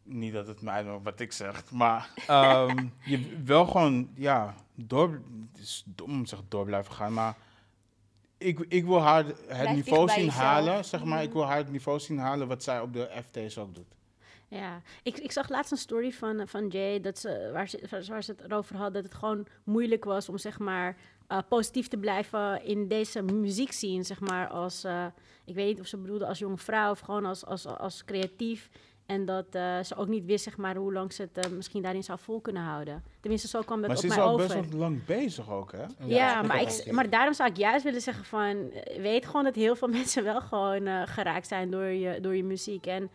Niet dat het mij nog wat ik zeg, maar <laughs> ehm, je wel gewoon, ja, door. Het is dom om te zeggen door blijven gaan, maar ik, ik wil haar het niveau zien jezelf. halen, zeg maar. Mhm. Ik wil haar het niveau zien halen wat zij op de FT's ook doet. Ja, ik, ik zag laatst een story van, van Jay dat ze, waar, ze, waar ze het erover had dat het gewoon moeilijk was om zeg maar eh, positief te blijven in deze muziekscene, zeg maar als, eh, ik weet niet of ze bedoelde als jonge vrouw of gewoon als, als, als creatief. En dat eh, ze ook niet wist zeg maar hoe lang ze het eh, misschien daarin zou vol kunnen houden. Tenminste, zo kwam dat maar op ze is mij al over. best wel lang bezig ook, hè? Ja, maar, ik, maar daarom zou ik juist willen zeggen van... eh, weet gewoon dat heel veel <laughs> mensen wel gewoon eh, geraakt zijn door je, door je muziek. En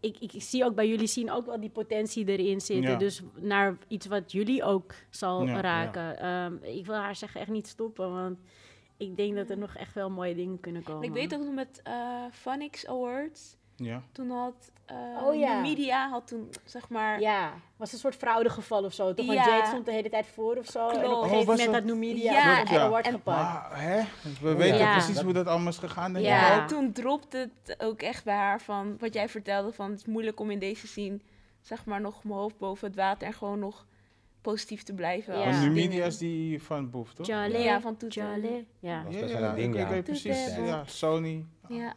ik, ik zie ook bij jullie zien ook wel die potentie erin zitten. Ja. Dus naar iets wat jullie ook zal Ja, raken. Ehm, ik wil haar zeggen echt niet stoppen, want ik denk dat er nog echt wel mooie dingen kunnen komen. En ik weet ook nog met eh Phonics Awards, Ja. toen had eh Oh, ja. de media had toen zeg maar... Ja, was een soort fraudegeval of zo. Toch? Want Ja. Jade stond de hele tijd voor of zo. En op een Oh, gegeven was moment dat- had Numidia Ja, ja, ja. en- gepakt. Maar, hè? We weten Ja. precies hoe dat allemaal is gegaan. denk ik Ja. En toen dropte het ook echt bij haar van wat jij vertelde van het is moeilijk om in deze scene zeg maar nog mijn hoofd boven het water en gewoon nog positief te blijven. Ja. als Want nu dingen- media is die van Boef, toch? Charlie, Ja, van. Charlie. Ja. Dat was best wel een ding, ik ja. weet precies. Ja, Sony. Ja.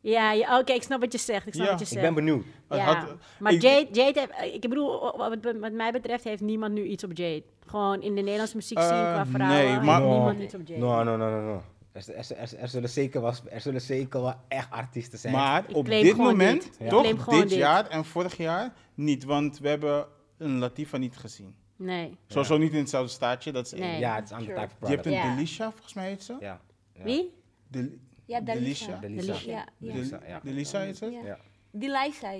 Ja, ja oké, ik snap wat je zegt. Ik snap Ja. wat je Ik zegt. ben benieuwd. Het Ja, had- maar ik- Jade, Jade heeft, ik bedoel, wat, wat mij betreft heeft niemand nu iets op Jade. Gewoon in de Nederlandse muziek zien Eh, qua nee, vrouwen heeft maar- niemand iets op Jade. No, no, no, no, no. Er, er, er, er zullen zeker was, er zullen zeker wel echt artiesten zijn. Maar Ik op dit moment, dit. Ja. Ik toch, dit dit. jaar en vorig jaar niet. Want we hebben een Latifa niet gezien. Nee. Sowieso niet in hetzelfde staatje, dat is één. Nee. ja, het is een Sure. type of Je hebt een Ja. Delisha, volgens mij heet ze. Ja. ja. Wie? De, Ja, Delisha. Delisha. Delisa. Delisha. Delisa, ja. Delisa is het? Ja. Die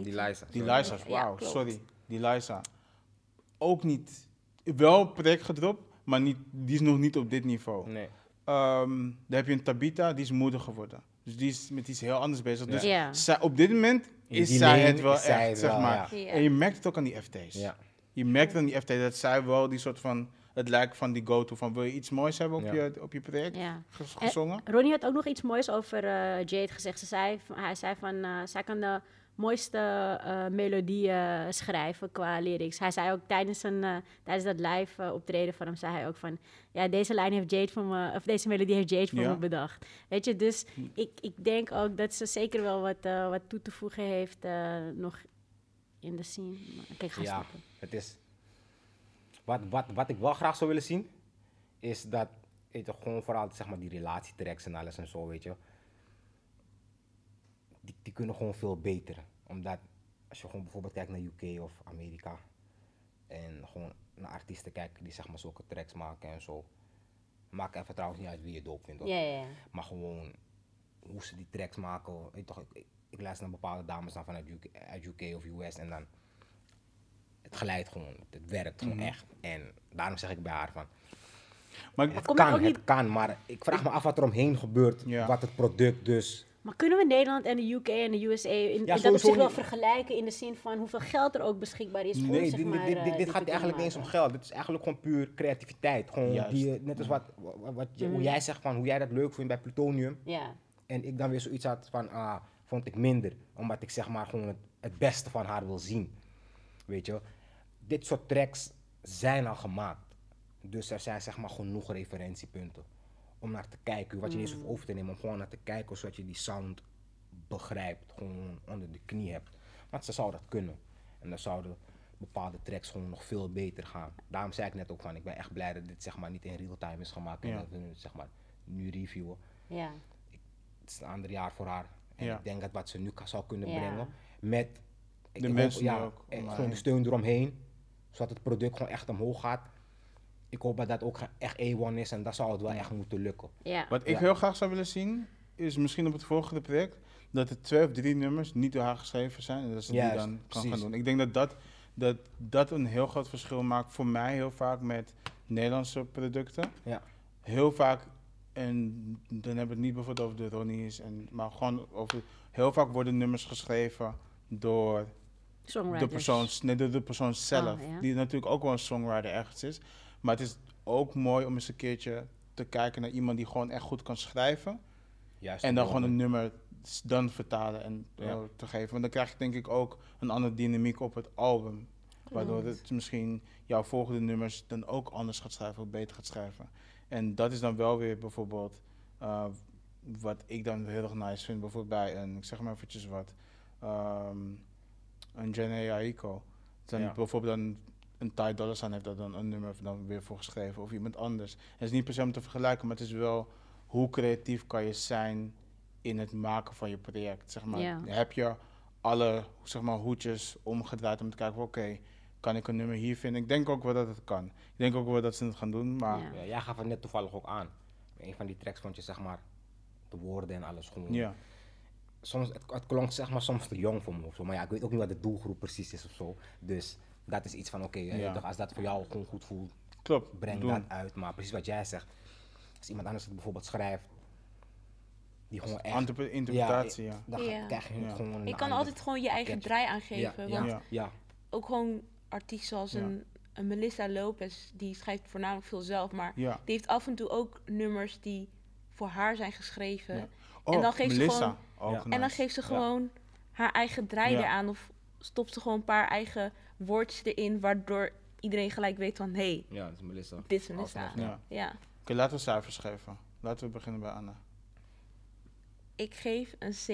Die. Die Ja, wauw, sorry. Die. Ook niet, wel project gedropt, maar niet, die is nog niet op dit niveau. Nee. Ehm, dan heb je een Tabita, die is moeder geworden. Dus die is met iets heel anders bezig. Dus Ja. zij, op dit moment is die zij het wel echt, het zeg wel, maar. ja. En je merkt het ook aan die FT's. Ja. Je merkt aan die FT dat zij wel die soort van, het lijkt van die go-to van wil je iets moois hebben op, Ja. je, op je project Ja. ges- En- gezongen? Ronnie had ook nog iets moois over eh, Jade gezegd. Ze zei, hij zei van, eh, zij kan de mooiste eh melodieën schrijven qua lyrics. Hij zei ook tijdens, een, eh, tijdens dat live optreden van hem, zei hij ook van, ja, deze lijn heeft Jade voor me, of deze melodie heeft Jade voor Ja. me bedacht. Weet je, dus ik, ik denk ook dat ze zeker wel wat, eh, wat toe te voegen heeft eh, nog in de scene. Maar- Kijk, ga Ja, stoppen. het is... Wat, wat, wat ik wel graag zou willen zien, is dat, weet je, gewoon vooral zeg maar die relatietracks en alles en zo, weet je. Die, die kunnen gewoon veel beter. Omdat, als je gewoon bijvoorbeeld kijkt naar UK of Amerika, en gewoon naar artiesten kijkt die zeg maar zulke tracks maken en zo. Maakt even trouwens niet uit wie je doop vindt, hoor. Ja, ja, ja. Maar gewoon hoe ze die tracks maken. Weet je toch, ik, ik, ik luister naar bepaalde dames dan vanuit UK, uit UK of US en dan. Het glijdt gewoon, het werkt Mhm. gewoon echt. En daarom zeg ik bij haar van. Maar ik- Het kan, ook het niet- kan, maar ik vraag me af wat er omheen gebeurt. Ja. Wat het product dus. Maar kunnen we Nederland en de UK en de USA in, in dat opzicht wel vergelijken in de zin van hoeveel geld er ook beschikbaar is om Nee, zeg dit, maar, dit, eh, dit, dit te gaat eigenlijk niet eens om geld. Dit is eigenlijk gewoon puur creativiteit. Gewoon Juist. die, je- net als wat, wat, hoe Mhm. jij zegt van hoe jij dat leuk vindt bij Plutonium. Ja, En ik dan weer zoiets had van, ah, vond ik minder. Omdat ik zeg maar gewoon het, het beste van haar wil zien. Weet je, dit soort tracks zijn al gemaakt. Dus er zijn zeg maar genoeg referentiepunten. Om naar te kijken, wat je niet eens hoeft over te nemen. Om gewoon naar te kijken zodat je die sound begrijpt. Gewoon onder de knie hebt. Want ze zou dat kunnen. En dan zouden bepaalde tracks gewoon nog veel beter gaan. Daarom zei ik net ook van, ik ben echt blij dat dit zeg maar niet in real time is gemaakt. En Ja. dat we het zeg maar nu reviewen ja. het is een ander jaar voor haar. En Ja. ik denk dat wat ze nu zou kunnen Ja. brengen met ik De hoop- mensen ja, ook en haar gewoon de steun eromheen, zodat het product gewoon echt omhoog gaat. Ik hoop dat dat ook echt A1 is en dat zou het wel echt moeten lukken. Ja. Wat ik Ja. heel graag zou willen zien, is misschien op het volgende project, dat er twee of drie nummers niet door haar geschreven zijn. En dat ze Juist, die dan kan precies. gaan doen. Ik denk dat dat, dat dat een heel groot verschil maakt voor mij heel vaak met Nederlandse producten. Ja. Heel vaak, en dan hebben we het niet bijvoorbeeld over de Ronnie's, en, maar gewoon over, heel vaak worden nummers geschreven door Songwriters. de persoon, nee, de, de persoon zelf. Oh, ja. Die natuurlijk ook wel een songwriter ergens is. Maar het is ook mooi om eens een keertje te kijken naar iemand die gewoon echt goed kan schrijven. Juist En dan gewoon een nummer dan vertalen en eh, Ja. te geven. Want dan krijg je denk ik ook een andere dynamiek op het album. Waardoor het misschien jouw volgende nummers dan ook anders gaat schrijven of beter gaat schrijven. En dat is dan wel weer bijvoorbeeld eh, wat ik dan heel erg nice vind. Bijvoorbeeld bij een, ik zeg maar eventjes wat, ehm, een Janae Aiko. Dan Ja. bijvoorbeeld dan een Ty Dolla Sign heeft daar dan een nummer dan weer voor geschreven. Of iemand anders. Het is niet per se om te vergelijken, maar het is wel hoe creatief kan je zijn in het maken van je project. Zeg maar. Ja. Heb je alle zeg maar, hoedjes omgedraaid om te kijken, oké, kan ik een nummer hier vinden? Ik denk ook wel dat het kan. Ik denk ook wel dat ze het gaan doen, maar Ja. Ja, jij gaf het net toevallig ook aan. Een van die tracks vond je zeg maar de woorden en alles gewoon. ja. Soms, het, het klonk zeg maar soms te jong voor me of zo. Maar ja, ik weet ook niet wat de doelgroep precies is of zo. Dus dat is iets van oké, Ja. toch, als dat voor jou gewoon goed voelt, Klopt. breng doen. dat uit. Maar precies wat jij zegt. Als iemand anders het bijvoorbeeld schrijft, die gewoon echt... Interpre- interpretatie, ja. Dan Ja. krijg je Ja. gewoon een Je kan altijd gewoon je eigen draai aangeven. ja, Want ja. Ja. ook gewoon artiesten zoals Ja. een, een Melissa Lopez, die schrijft voornamelijk veel zelf. Maar Ja. die heeft af en toe ook nummers die voor haar zijn geschreven. Ja. Oh, En dan geeft ze gewoon- Ja. En dan geeft ze Ja. gewoon haar eigen draai Ja. eraan. Of stopt ze gewoon een paar eigen woordjes erin, waardoor iedereen gelijk weet van... hé, hey, Ja, dat is Melissa. dit is Melissa. Ja. Oké, laten we cijfers geven. Laten we beginnen bij Anna. Ik geef een C+.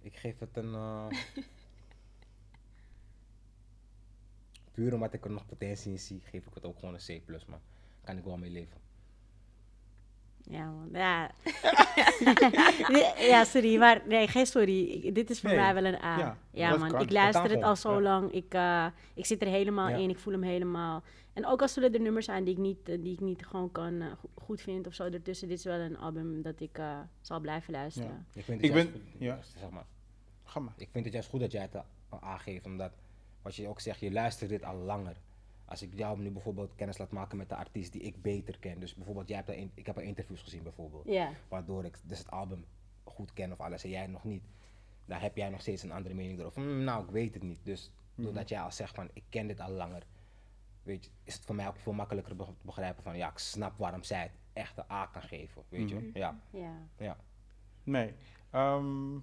Ik geef het een. eh, Puur omdat ik er nog potentie in zie, geef ik het ook gewoon een C, maar kan ik wel mee leven. Ja, man. <laughs> Ja. ja, sorry. Maar nee, geen sorry. Ik- dit is voor Nee. mij wel een A. Ja, man. kan. Ik luister het al zo ja. lang. Ik, eh, ik zit er helemaal Ja. in. Ik voel hem helemaal. En ook als zullen er nummers zijn die ik niet, eh, die ik niet gewoon kan, eh, go- goed vind of zo ertussen. Dit is wel een album dat ik eh, zal blijven luisteren. Ik, vind Ik het juist ben- goed- ja. zeg maar, Ga maar. ik vind het juist goed dat jij het al aangeeft, omdat wat je ook zegt, je luistert dit al langer. Als ik jou nu bijvoorbeeld kennis laat maken met de artiest die ik beter ken, dus bijvoorbeeld jij hebt ik heb er interviews gezien bijvoorbeeld, Ja. waardoor ik dus het album goed ken of alles en jij nog niet, dan heb jij nog steeds een andere mening erover. Hmm, nou, ik weet het niet. Dus doordat jij al zegt van ik ken dit al langer, weet je, is het voor mij ook veel makkelijker te begrijpen van ja, ik snap waarom zij het echt een A kan geven, weet je. Ja, Ja. ja. Nee. Ehm,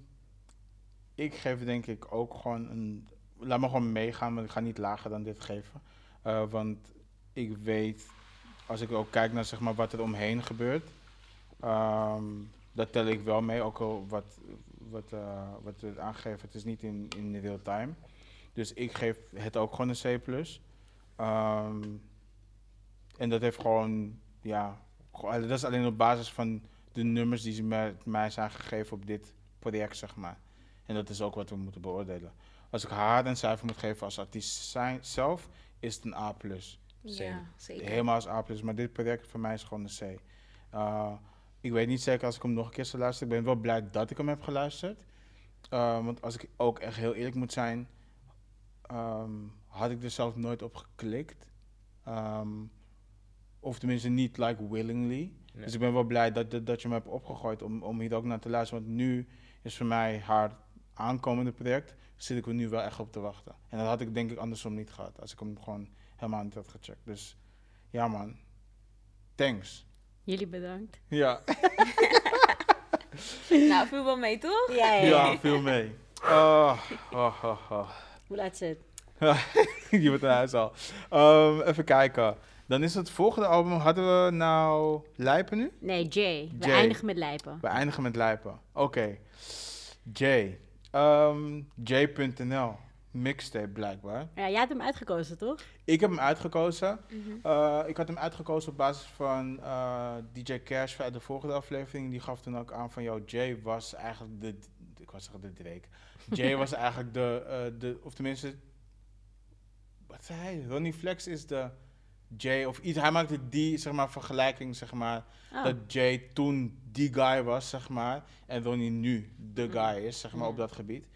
ik geef denk ik ook gewoon een. Laat me gewoon meegaan, maar ik ga niet lager dan dit geven. Eh, want ik weet, als ik ook kijk naar zeg maar, wat er omheen gebeurt, ehm, dat tel ik wel mee. Ook al wat, wat, eh, wat het aangegeven, het is niet in, in real time. Dus ik geef het ook gewoon een C. Ehm, en dat heeft gewoon, ja, gewoon- dat is alleen op basis van de nummers die ze mij zijn gegeven op dit project, zeg maar. En dat is ook wat we moeten beoordelen. Als ik haar een cijfer moet geven als artiest zijn, zelf, is het een A+. Ja, zeker. Helemaal als A+, maar dit project voor mij is gewoon een C. Uh, ik weet niet zeker als ik hem nog een keer zou luisteren. Ik ben wel blij dat ik hem heb geluisterd. Uh, want als ik ook echt heel eerlijk moet zijn, ehm, had ik er zelf nooit op geklikt. Ehm, of tenminste niet like willingly. Nee. Dus ik ben wel blij dat, dat, dat je me hebt opgegooid om, om hier ook naar te luisteren. Want nu is voor mij haar aankomende project, zit ik er nu wel echt op te wachten. En dat had ik denk ik andersom niet gehad, als ik hem gewoon helemaal niet had gecheckt. Dus ja man, thanks. Jullie bedankt. <laughs> Ja, <laughs> Nou, viel wel mee, toch? Ja, ja, ja veel mee. Oh, oh, oh, oh. Hoe laat zit? <laughs> Je bent naar huis al. Ehm, even kijken. Dan is het volgende album, hadden we nou Lijpen nu? Nee, Jay. We Jay. eindigen met lijpen. We eindigen met Lijpen. Oké. J. Ehm, J.nl. mixtape blijkbaar. Ja, jij hebt hem uitgekozen, toch? Ik heb hem uitgekozen. Mhm. Eh, ik had hem uitgekozen op basis van eh, DJ Cash uit de vorige aflevering. Die gaf toen ook aan van, jou Jay was eigenlijk de, ik was zeggen de Drake. Jay <laughs> was eigenlijk de, eh, de, of tenminste, wat zei hij? Ronnie Flex is de Jay, of iets. Hij maakte die, zeg maar, vergelijking, zeg maar, Oh. dat Jay toen die guy was, zeg maar, en Ronnie nu de Mm. guy is, zeg maar, Ja. op dat gebied.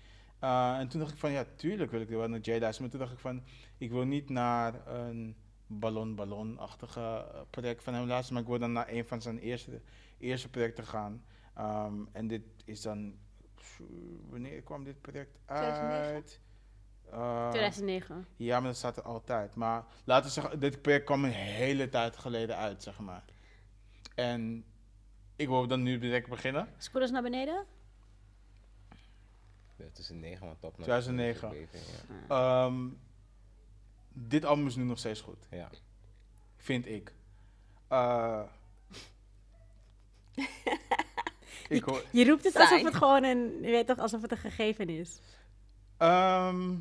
Uh, en toen dacht ik van, ja, tuurlijk wil ik wel naar Jay luisteren. Maar toen dacht ik van, ik wil niet naar een ballon-ballon-achtige eh, project van hem luisteren, maar ik wil dan naar een van zijn eerste, eerste projecten gaan. Um, en dit is dan, wanneer kwam dit project 2009? uit? Uh, 2009. ja, maar dat staat er altijd. Maar laten we zeggen, dit project kwam een hele tijd geleden uit, zeg maar. En ik wil dan nu direct beginnen. Scroll naar beneden. Ja, tussen 9 want top. 2009. Ah. Ehm, dit album is nu nog steeds goed, Ja. vind ik. Uh, <laughs> ik hoor, Je roept het alsof het gewoon een, je weet toch, alsof het een gegeven is. Ehm,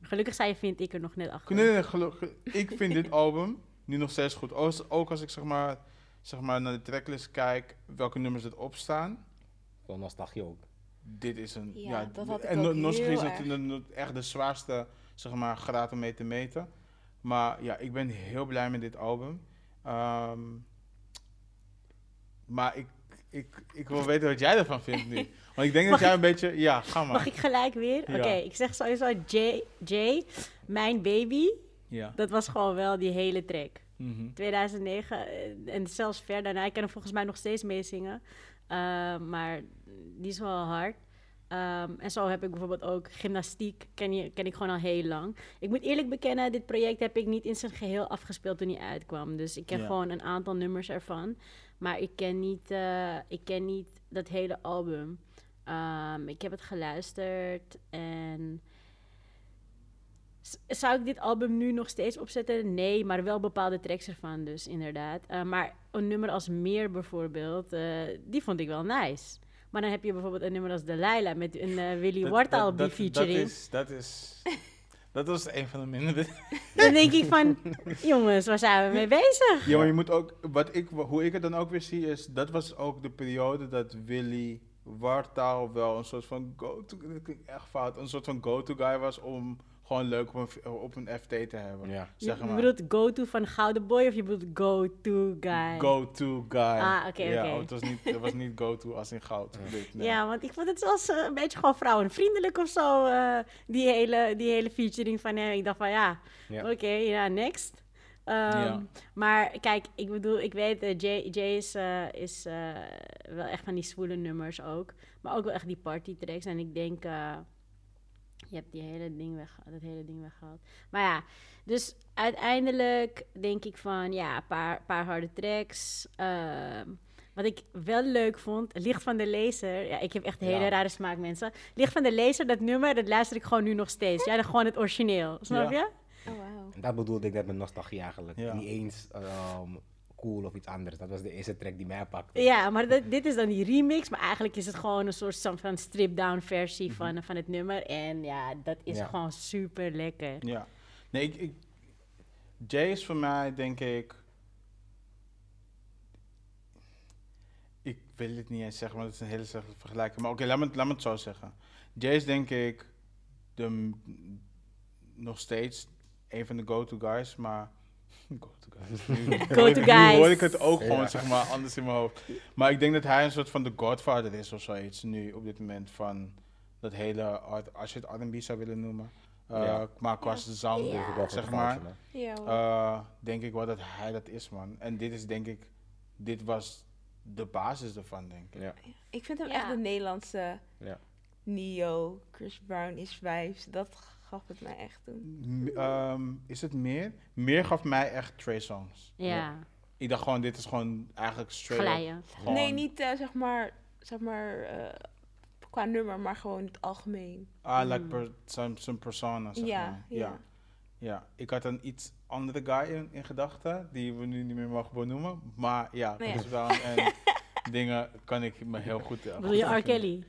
Gelukkig zei je, vind ik er nog net achter. nee, nee, nee, gelukkig- ik vind dit album nu nog steeds goed. Als- ook als ik zeg maar, zeg maar naar de tracklist kijk, welke nummers erop staan. Wel nostalgie ook. Dit is een. Ja, Ja, dat had ik en ook no- is heel natuurlijk no- echt de zwaarste zeg maar, graad om mee te meten. Maar ja, ik ben heel blij met dit album. Ehm, maar ik, ik, ik wil weten wat jij ervan vindt nu. <laughs> Want ik denk dat jij een beetje. Ja, ga maar. Mag ik gelijk weer? Ja. Oké, ik zeg sowieso Jay, Jay, Mijn Baby. Ja. Dat was gewoon wel die hele track. Mhm. 2009 eh, en zelfs ver daarna. Ik kan hem volgens mij nog steeds meezingen. Uh, maar die is wel hard. Um, en zo heb ik bijvoorbeeld ook gymnastiek, ken, je, ken ik gewoon al heel lang. Ik moet eerlijk bekennen, dit project heb ik niet in zijn geheel afgespeeld toen hij uitkwam. Dus ik ken Ja. gewoon een aantal nummers ervan. Maar ik ken niet, uh, ik ken niet dat hele album. Um, ik heb het geluisterd en... Zou ik dit album nu nog steeds opzetten? Nee, maar wel bepaalde tracks ervan dus, inderdaad. Uh, maar een nummer als Meer bijvoorbeeld, uh, die vond ik wel nice. Maar dan heb je bijvoorbeeld een nummer als Delilah met een uh, Willy Wartaal dat- dat- featuring. Dat is, dat is, dat was een van de mindere. <laughs> Dan denk ik van, jongens, waar zijn we mee bezig? Ja, maar je moet ook, wat ik, hoe ik het dan ook weer zie, is dat was ook de periode dat Willy Wartaal wel een soort van go-to, dat klinkt echt fout, een soort van go-to guy was om gewoon leuk op een, op een FT te hebben. Ja. Je, Zeg je maar. bedoelt go-to van Gouden Boy of je bedoelt go-to guy? Go-to guy. Ah, oké, ja, oké. oh, Het was niet, het was niet go-to als in goud. Nee. Ja, want ik vond het zelfs eh, een beetje gewoon vrouwenvriendelijk of zo, eh, die, hele, die hele featuring van hem. Ik dacht van, ja, Ja. oké, ja, next. Ehm, Ja. Maar kijk, ik bedoel, ik weet, eh, Jay, Jay is, is eh, wel echt van die zwoele nummers ook. Maar ook wel echt die party tracks. En ik denk, eh, je hebt die hele ding weg, dat hele ding weggehaald. Maar ja, dus uiteindelijk denk ik van, ja, een paar, paar harde tracks. Ehm, wat ik wel leuk vond, Licht van de Lezer. Ja, ik heb echt hele Ja. rare smaak, mensen. Licht van de Lezer, dat nummer, dat luister ik gewoon nu nog steeds. Ja, dan gewoon het origineel. Snap Ja. je? Oh, wauw. En dat bedoelde ik net met nostalgie eigenlijk. Ja. Niet eens ehm, cool of iets anders. Dat was de eerste track die mij pakte. Ja, maar dat- dit is dan die remix. Maar eigenlijk is het gewoon een soort van strip-down versie Mhm. van, van het nummer. En ja, dat is Ja. gewoon super lekker. Ja. Nee, ik, ik, Jay is voor mij, denk ik... Ik wil het niet eens zeggen, maar dat is een hele slechte vergelijking. Maar oké, laat, me, het- laat me het zo zeggen. Jay is denk ik de, nog steeds een van de go-to guys, maar... Go-to guys. <laughs> Nu, Go-to hoor ik- Nu guys. hoor ik het ook gewoon, Ja. zeg maar, anders in mijn hoofd. Maar ik denk dat hij een soort van de godfather is of zoiets nu, op dit moment, van dat hele, art- als je het R&B zou willen noemen. Uh, Ja. Maar qua wel voor zeg maar, uh, denk ik wel dat hij dat is, man. En dit is denk ik, dit was de basis ervan, denk ik. Ja. ik vind hem Ja. echt de Nederlandse Ja. Neo, Chris Brown is vibes. Dat gaf het mij echt toen. M- ehm, is het meer? Meer gaf mij echt Trey Songs. Ja, Ik dacht gewoon, dit is gewoon eigenlijk straight up glijden. gewoon- Nee, niet eh, zeg maar, zeg maar eh, qua nummer, maar gewoon in het algemeen. Ah, like Mm. per, zijn, zijn persona, zeg Ja, maar. ja. ja. Ja, ik had een iets andere guy in, in gedachten, die we nu niet meer mogen benoemen. Maar ja, Nou ja. Chris Brown en dingen kan ik me heel goed... Wil je R. Kelly?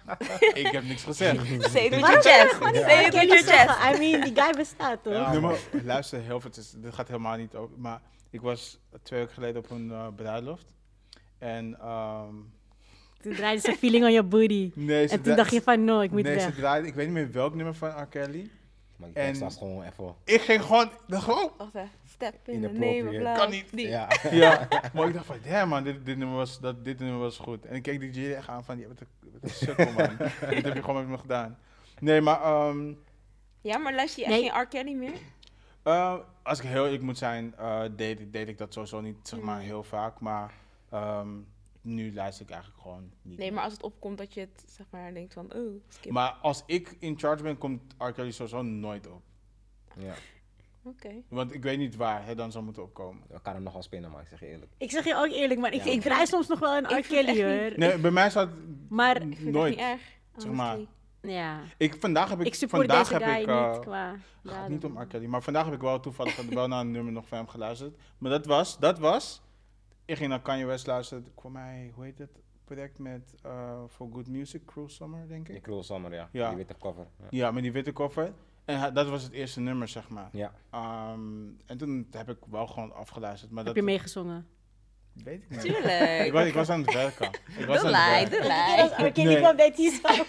<laughs> Ik heb niks gezegd. Say it with your chest. Say it with your chest. I mean, die guy bestaat toch? Ja. Nee, maar luister, heel veel, dit gaat helemaal niet over. Maar ik was twee weken geleden op een eh, bruiloft. En ehm Toen draaide ze feeling on your booty. nee, ze En toen dacht je van, no, ik moet nee, ze weg. draaide, ik weet niet meer welk nummer van R. Kelly. Maar die tekst En- was gewoon even... Ik ging gewoon, gewoon Wacht even. Step in the name of Inappropriate. love. Kan niet. Die. Ja. <laughs> <laughs> Ja, maar ik dacht van, ja man, dit, dit, nummer was, dat, dit nummer was goed. En ik keek die J echt aan van, je bent een, sukkel man. <laughs> dit heb je gewoon met me gedaan. Nee, maar ehm, Ja, maar luister je echt Nee. geen R. Kelly meer? eh, als ik heel eerlijk moet zijn, eh, deed, ik- deed ik dat sowieso niet zeg maar, Mm. heel vaak. Maar ehm, nu luister ik eigenlijk gewoon niet. Nee, meer. maar als het opkomt dat je het, zeg maar, denkt van, oh, skip. Maar als ik in charge ben, komt R. Kelly sowieso nooit op. ja. Oké. Want ik weet niet waar hij dan zou moeten opkomen. Ik kan hem nog wel spinnen, maar ik zeg je eerlijk. Ik zeg je ook eerlijk, maar ik, Ja. ik draai soms nog wel een R. Kelly hoor. Nee, bij mij staat Maar Ik vind nooit. niet erg. Zeg maar. ja, Ik, vandaag heb ik, ik support vandaag deze heb guy ik, eh, niet qua... Het gaat niet om R. Kelly, maar vandaag heb ik wel toevallig <laughs> wel naar een nummer nog van hem geluisterd. Maar dat was, dat was, ik ging naar Kanye West luisteren, voor mij, hoe heet het project met uh, For Good Music, Cruel Summer, denk Die ik. Cruel Summer, ja. Ja. Die witte cover. Ja. Ja, met die witte koffer. En dat was het eerste nummer, zeg maar. ja. Ehm, en toen heb ik wel gewoon afgeluisterd, maar Heb dat je meegezongen? weet ik niet. Tuurlijk. Ik was, ik was aan het werken. Ik was aan het werken. lie. Kelly Nee. kwam, deed hij zo.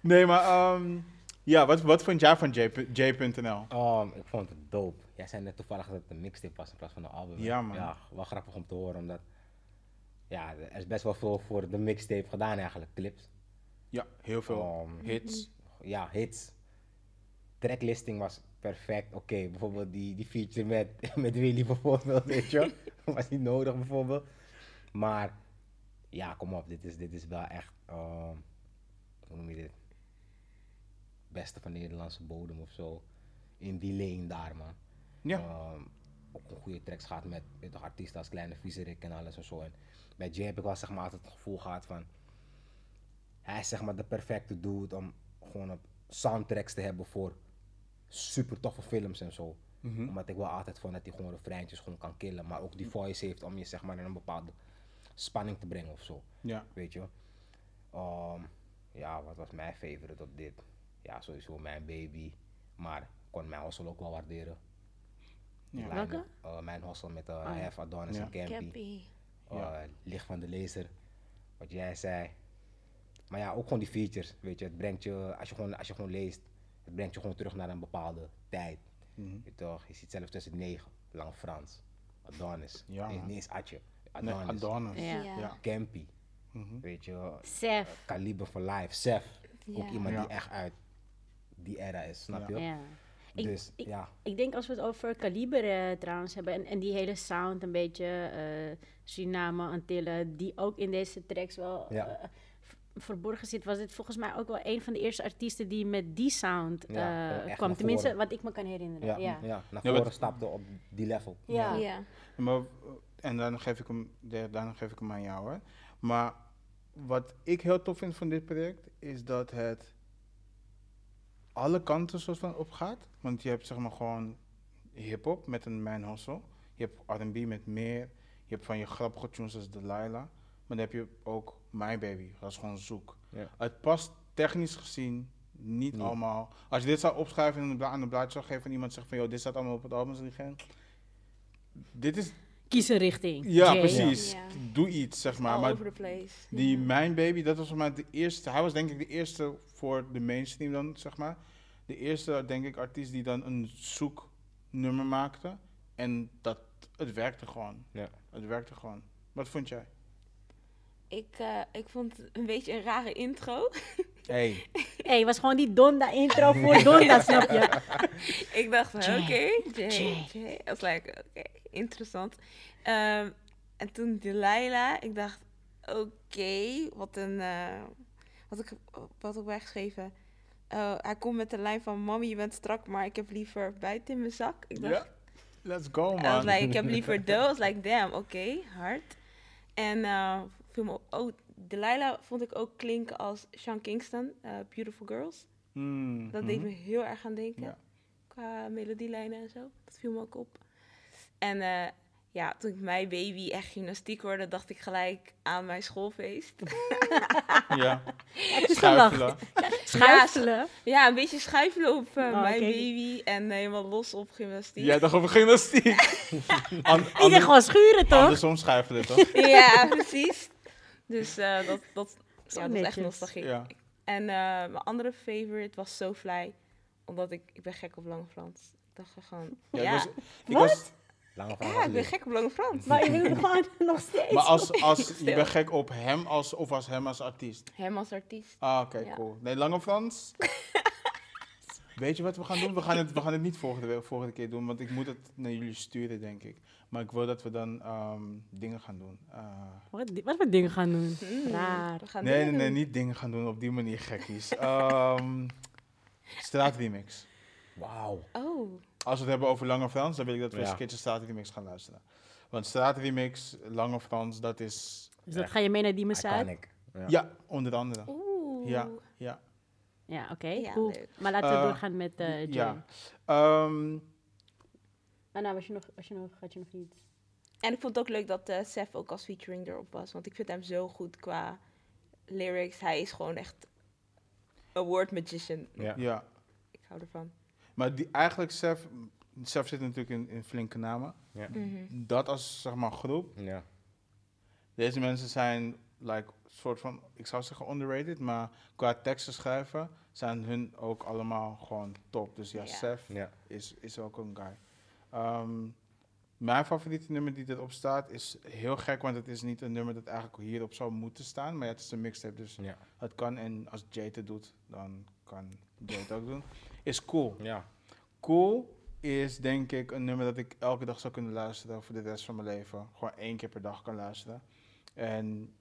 Nee, maar ehm, ja, wat, wat vond jij van J.nl? Um, ik vond het dope. Jij zei net toevallig dat het een mixtape was in plaats van een album. Ja, man. Ja, wel grappig om te horen, omdat... Ja, er is best wel veel voor de mixtape gedaan eigenlijk, clips. Ja, heel veel Um, hits. Ja, hits. Tracklisting was perfect. Oké, bijvoorbeeld die, die feature met, <laughs> met Willy bijvoorbeeld, weet je. <laughs> Was niet nodig bijvoorbeeld. Maar, ja, kom op. Dit is, dit is wel echt, um, hoe noem je dit? Beste van Nederlandse bodem of zo. In die lane daar, man. Ja. Ook een goede tracks gehad met toch, artiesten als Kleine Viezerik en alles en zo. En bij Jay heb ik wel zeg maar altijd het gevoel gehad van... Hij is zeg maar de perfecte dude om gewoon op soundtracks te hebben voor super toffe films en zo. Mhm. Omdat ik wel altijd vond dat hij gewoon refreintjes gewoon kan killen. Maar ook die voice heeft om je zeg maar in een bepaalde spanning te brengen of zo. Ja. Weet je. Ehm, ja, wat was mijn favorite op dit? Ja, sowieso mijn baby. Maar ik kon mijn hustle ook wel waarderen. Ja. Welke? eh, mijn hustle met uh. Hef, Adonis Ja. en Campy. Cappy. Uh, Ja. Licht van de laser. Wat jij zei. Maar ja, ook gewoon die features. Weet je, het brengt je, als je gewoon, als je gewoon leest, het brengt je gewoon terug naar een bepaalde tijd. Mhm. Je toch? Je ziet zelfs tussen negen, Lang Frans, Adonis. Ja, nee, niet eens Atje. Nee, Adonis, Adonis. Ja. Ja. Campy. Mhm. Weet je, Sef. Kaliber for Life, Sef. Ook iemand Ja. die echt uit die era is, snap Ja. je? Ja. Ik- Dus ik- ja, Ik denk als we het over kaliber trouwens hebben en, en die hele sound een beetje eh Suriname, Antillen, die ook in deze tracks wel Ja. eh, verborgen zit, was dit volgens mij ook wel een van de eerste artiesten die met die sound Ja, eh, kwam. Tenminste, voren. wat ik me kan herinneren. ja, Ja, naar Ja, voren stapte op die level. ja. Ja. Maar, en dan geef ik hem, daarna geef ik hem aan jou. Hè. Maar wat ik heel tof vind van dit project, is dat het alle kanten soort van opgaat. Want je hebt zeg maar gewoon hip-hop met een man hustle. Je hebt R&B met meer. Je hebt van je grappige tunes als Delilah. Maar dan heb je ook My Baby. Dat is gewoon zoek. Ja. Het past technisch gezien niet allemaal. Als je dit zou opschrijven en aan een blaadje zou geven en iemand zegt van... joh, dit staat allemaal op het album. Dan zeg je, dit is Kies een richting. ja, Jay. precies. Ja. Doe iets, zeg maar. All Maar over the place. die Mijn Baby, dat was voor mij de eerste. Hij was denk ik de eerste voor de mainstream dan, zeg maar. De eerste, denk ik, artiest die dan een zoeknummer maakte. En dat, het werkte gewoon. Ja. Het werkte gewoon. Wat vond jij? Ik, eh, ik vond het een beetje een rare intro. Hey. <laughs> hey, was gewoon die Donda intro voor Donda, snap je? <laughs> ik dacht oké, Jay. Jay. I was like, oké, interessant. Ehm, en toen Delilah, ik dacht, oké, wat een, eh, wat ik, wat ik bijgeschreven. Oh, hij komt met de lijn van, mami, je bent strak, maar ik heb liever buiten in mijn zak. Ik dacht, Ja, let's go I was man. like, ik heb liever. <laughs> I was like, damn, oké, hard. En eh viel me op- oh, Delilah vond ik ook klinken als Sean Kingston, eh, Beautiful Girls. Hmm, Dat mhm. deed me heel erg aan denken. Ja. Qua melodielijnen en zo. Dat viel me ook op. En eh, ja, toen ik mijn baby echt gymnastiek hoorde, dacht ik gelijk aan mijn schoolfeest. <laughs> Ja. Het is een lach. Schuifelen. <laughs> Schuifelen. Ja, een beetje schuifelen op eh, Oh, mijn baby en helemaal los op gymnastiek. Jij dacht over gymnastiek. <laughs> Ik zeg gewoon schuren, toch? Andersom schuifelen, toch? Ja, precies. Dus eh, dat, dat, <laughs> Zo ja, dat is echt nostalgie. Ja. En eh, mijn andere favorite was So Fly. Omdat ik, ik ben gek op Lange Frans. Ik dacht gewoon, Ja, ja, ik was, ik Wat? was, Lange van ja, ik ben gek op Lange Frans. Maar je bent gewoon <laughs> nog steeds. maar als, als, je bent gek op hem als, of als hem als artiest. Hem als artiest. Ah, oké, Ja. cool. Nee, Lange Frans. <laughs> Weet je wat we gaan doen? We gaan het, we gaan het niet volgende, week- volgende keer doen, want ik moet het naar jullie sturen, denk ik. Maar ik wil dat we dan ehm, dingen gaan doen. Eh, Wat, wat voor dingen gaan doen? Raar. We gaan nee, nee, dingen nee, doen. niet dingen gaan doen op die manier gekkies. <laughs> Ehm straatremix. Wauw. Oh, Als we het hebben over Lange Frans, dan wil ik dat we eens Ja. een keertje straatremix gaan luisteren. Want straatremix, Lange Frans, dat is... Dus dat ga je mee naar Zuid? Iconic. Ja. Ja, onder andere. oeh. Ja, ja. Ja, oké, Ja, cool. Maar laten we Eh, doorgaan met eh Jay. ja. Ehm, Ah, nou, was je nog, was je nog, had je nog iets? En ik vond het ook leuk dat eh Seth ook als featuring erop was. Want ik vind hem zo goed qua lyrics. Hij is gewoon echt een word magician. Ja. ja. Ik hou ervan. Maar die, eigenlijk, Sef, Sef zit natuurlijk in, in flinke namen. Ja. Mhm. Dat als, zeg maar, groep. Ja. Deze mensen zijn, like, soort van, ik zou zeggen underrated, maar qua teksten schrijven zijn hun ook allemaal gewoon top. Dus ja, Ja. is, is ook een guy. Ehm, mijn favoriete nummer die erop staat is heel gek, want het is niet een nummer dat eigenlijk hierop zou moeten staan. Maar ja, het is een mixtape, dus het kan. En als Jay het doet, dan kan Jay het ook doen. Is cool. Ja. Cool is denk ik een nummer dat ik elke dag zou kunnen luisteren voor de rest van mijn leven. Gewoon één keer per dag kan luisteren. En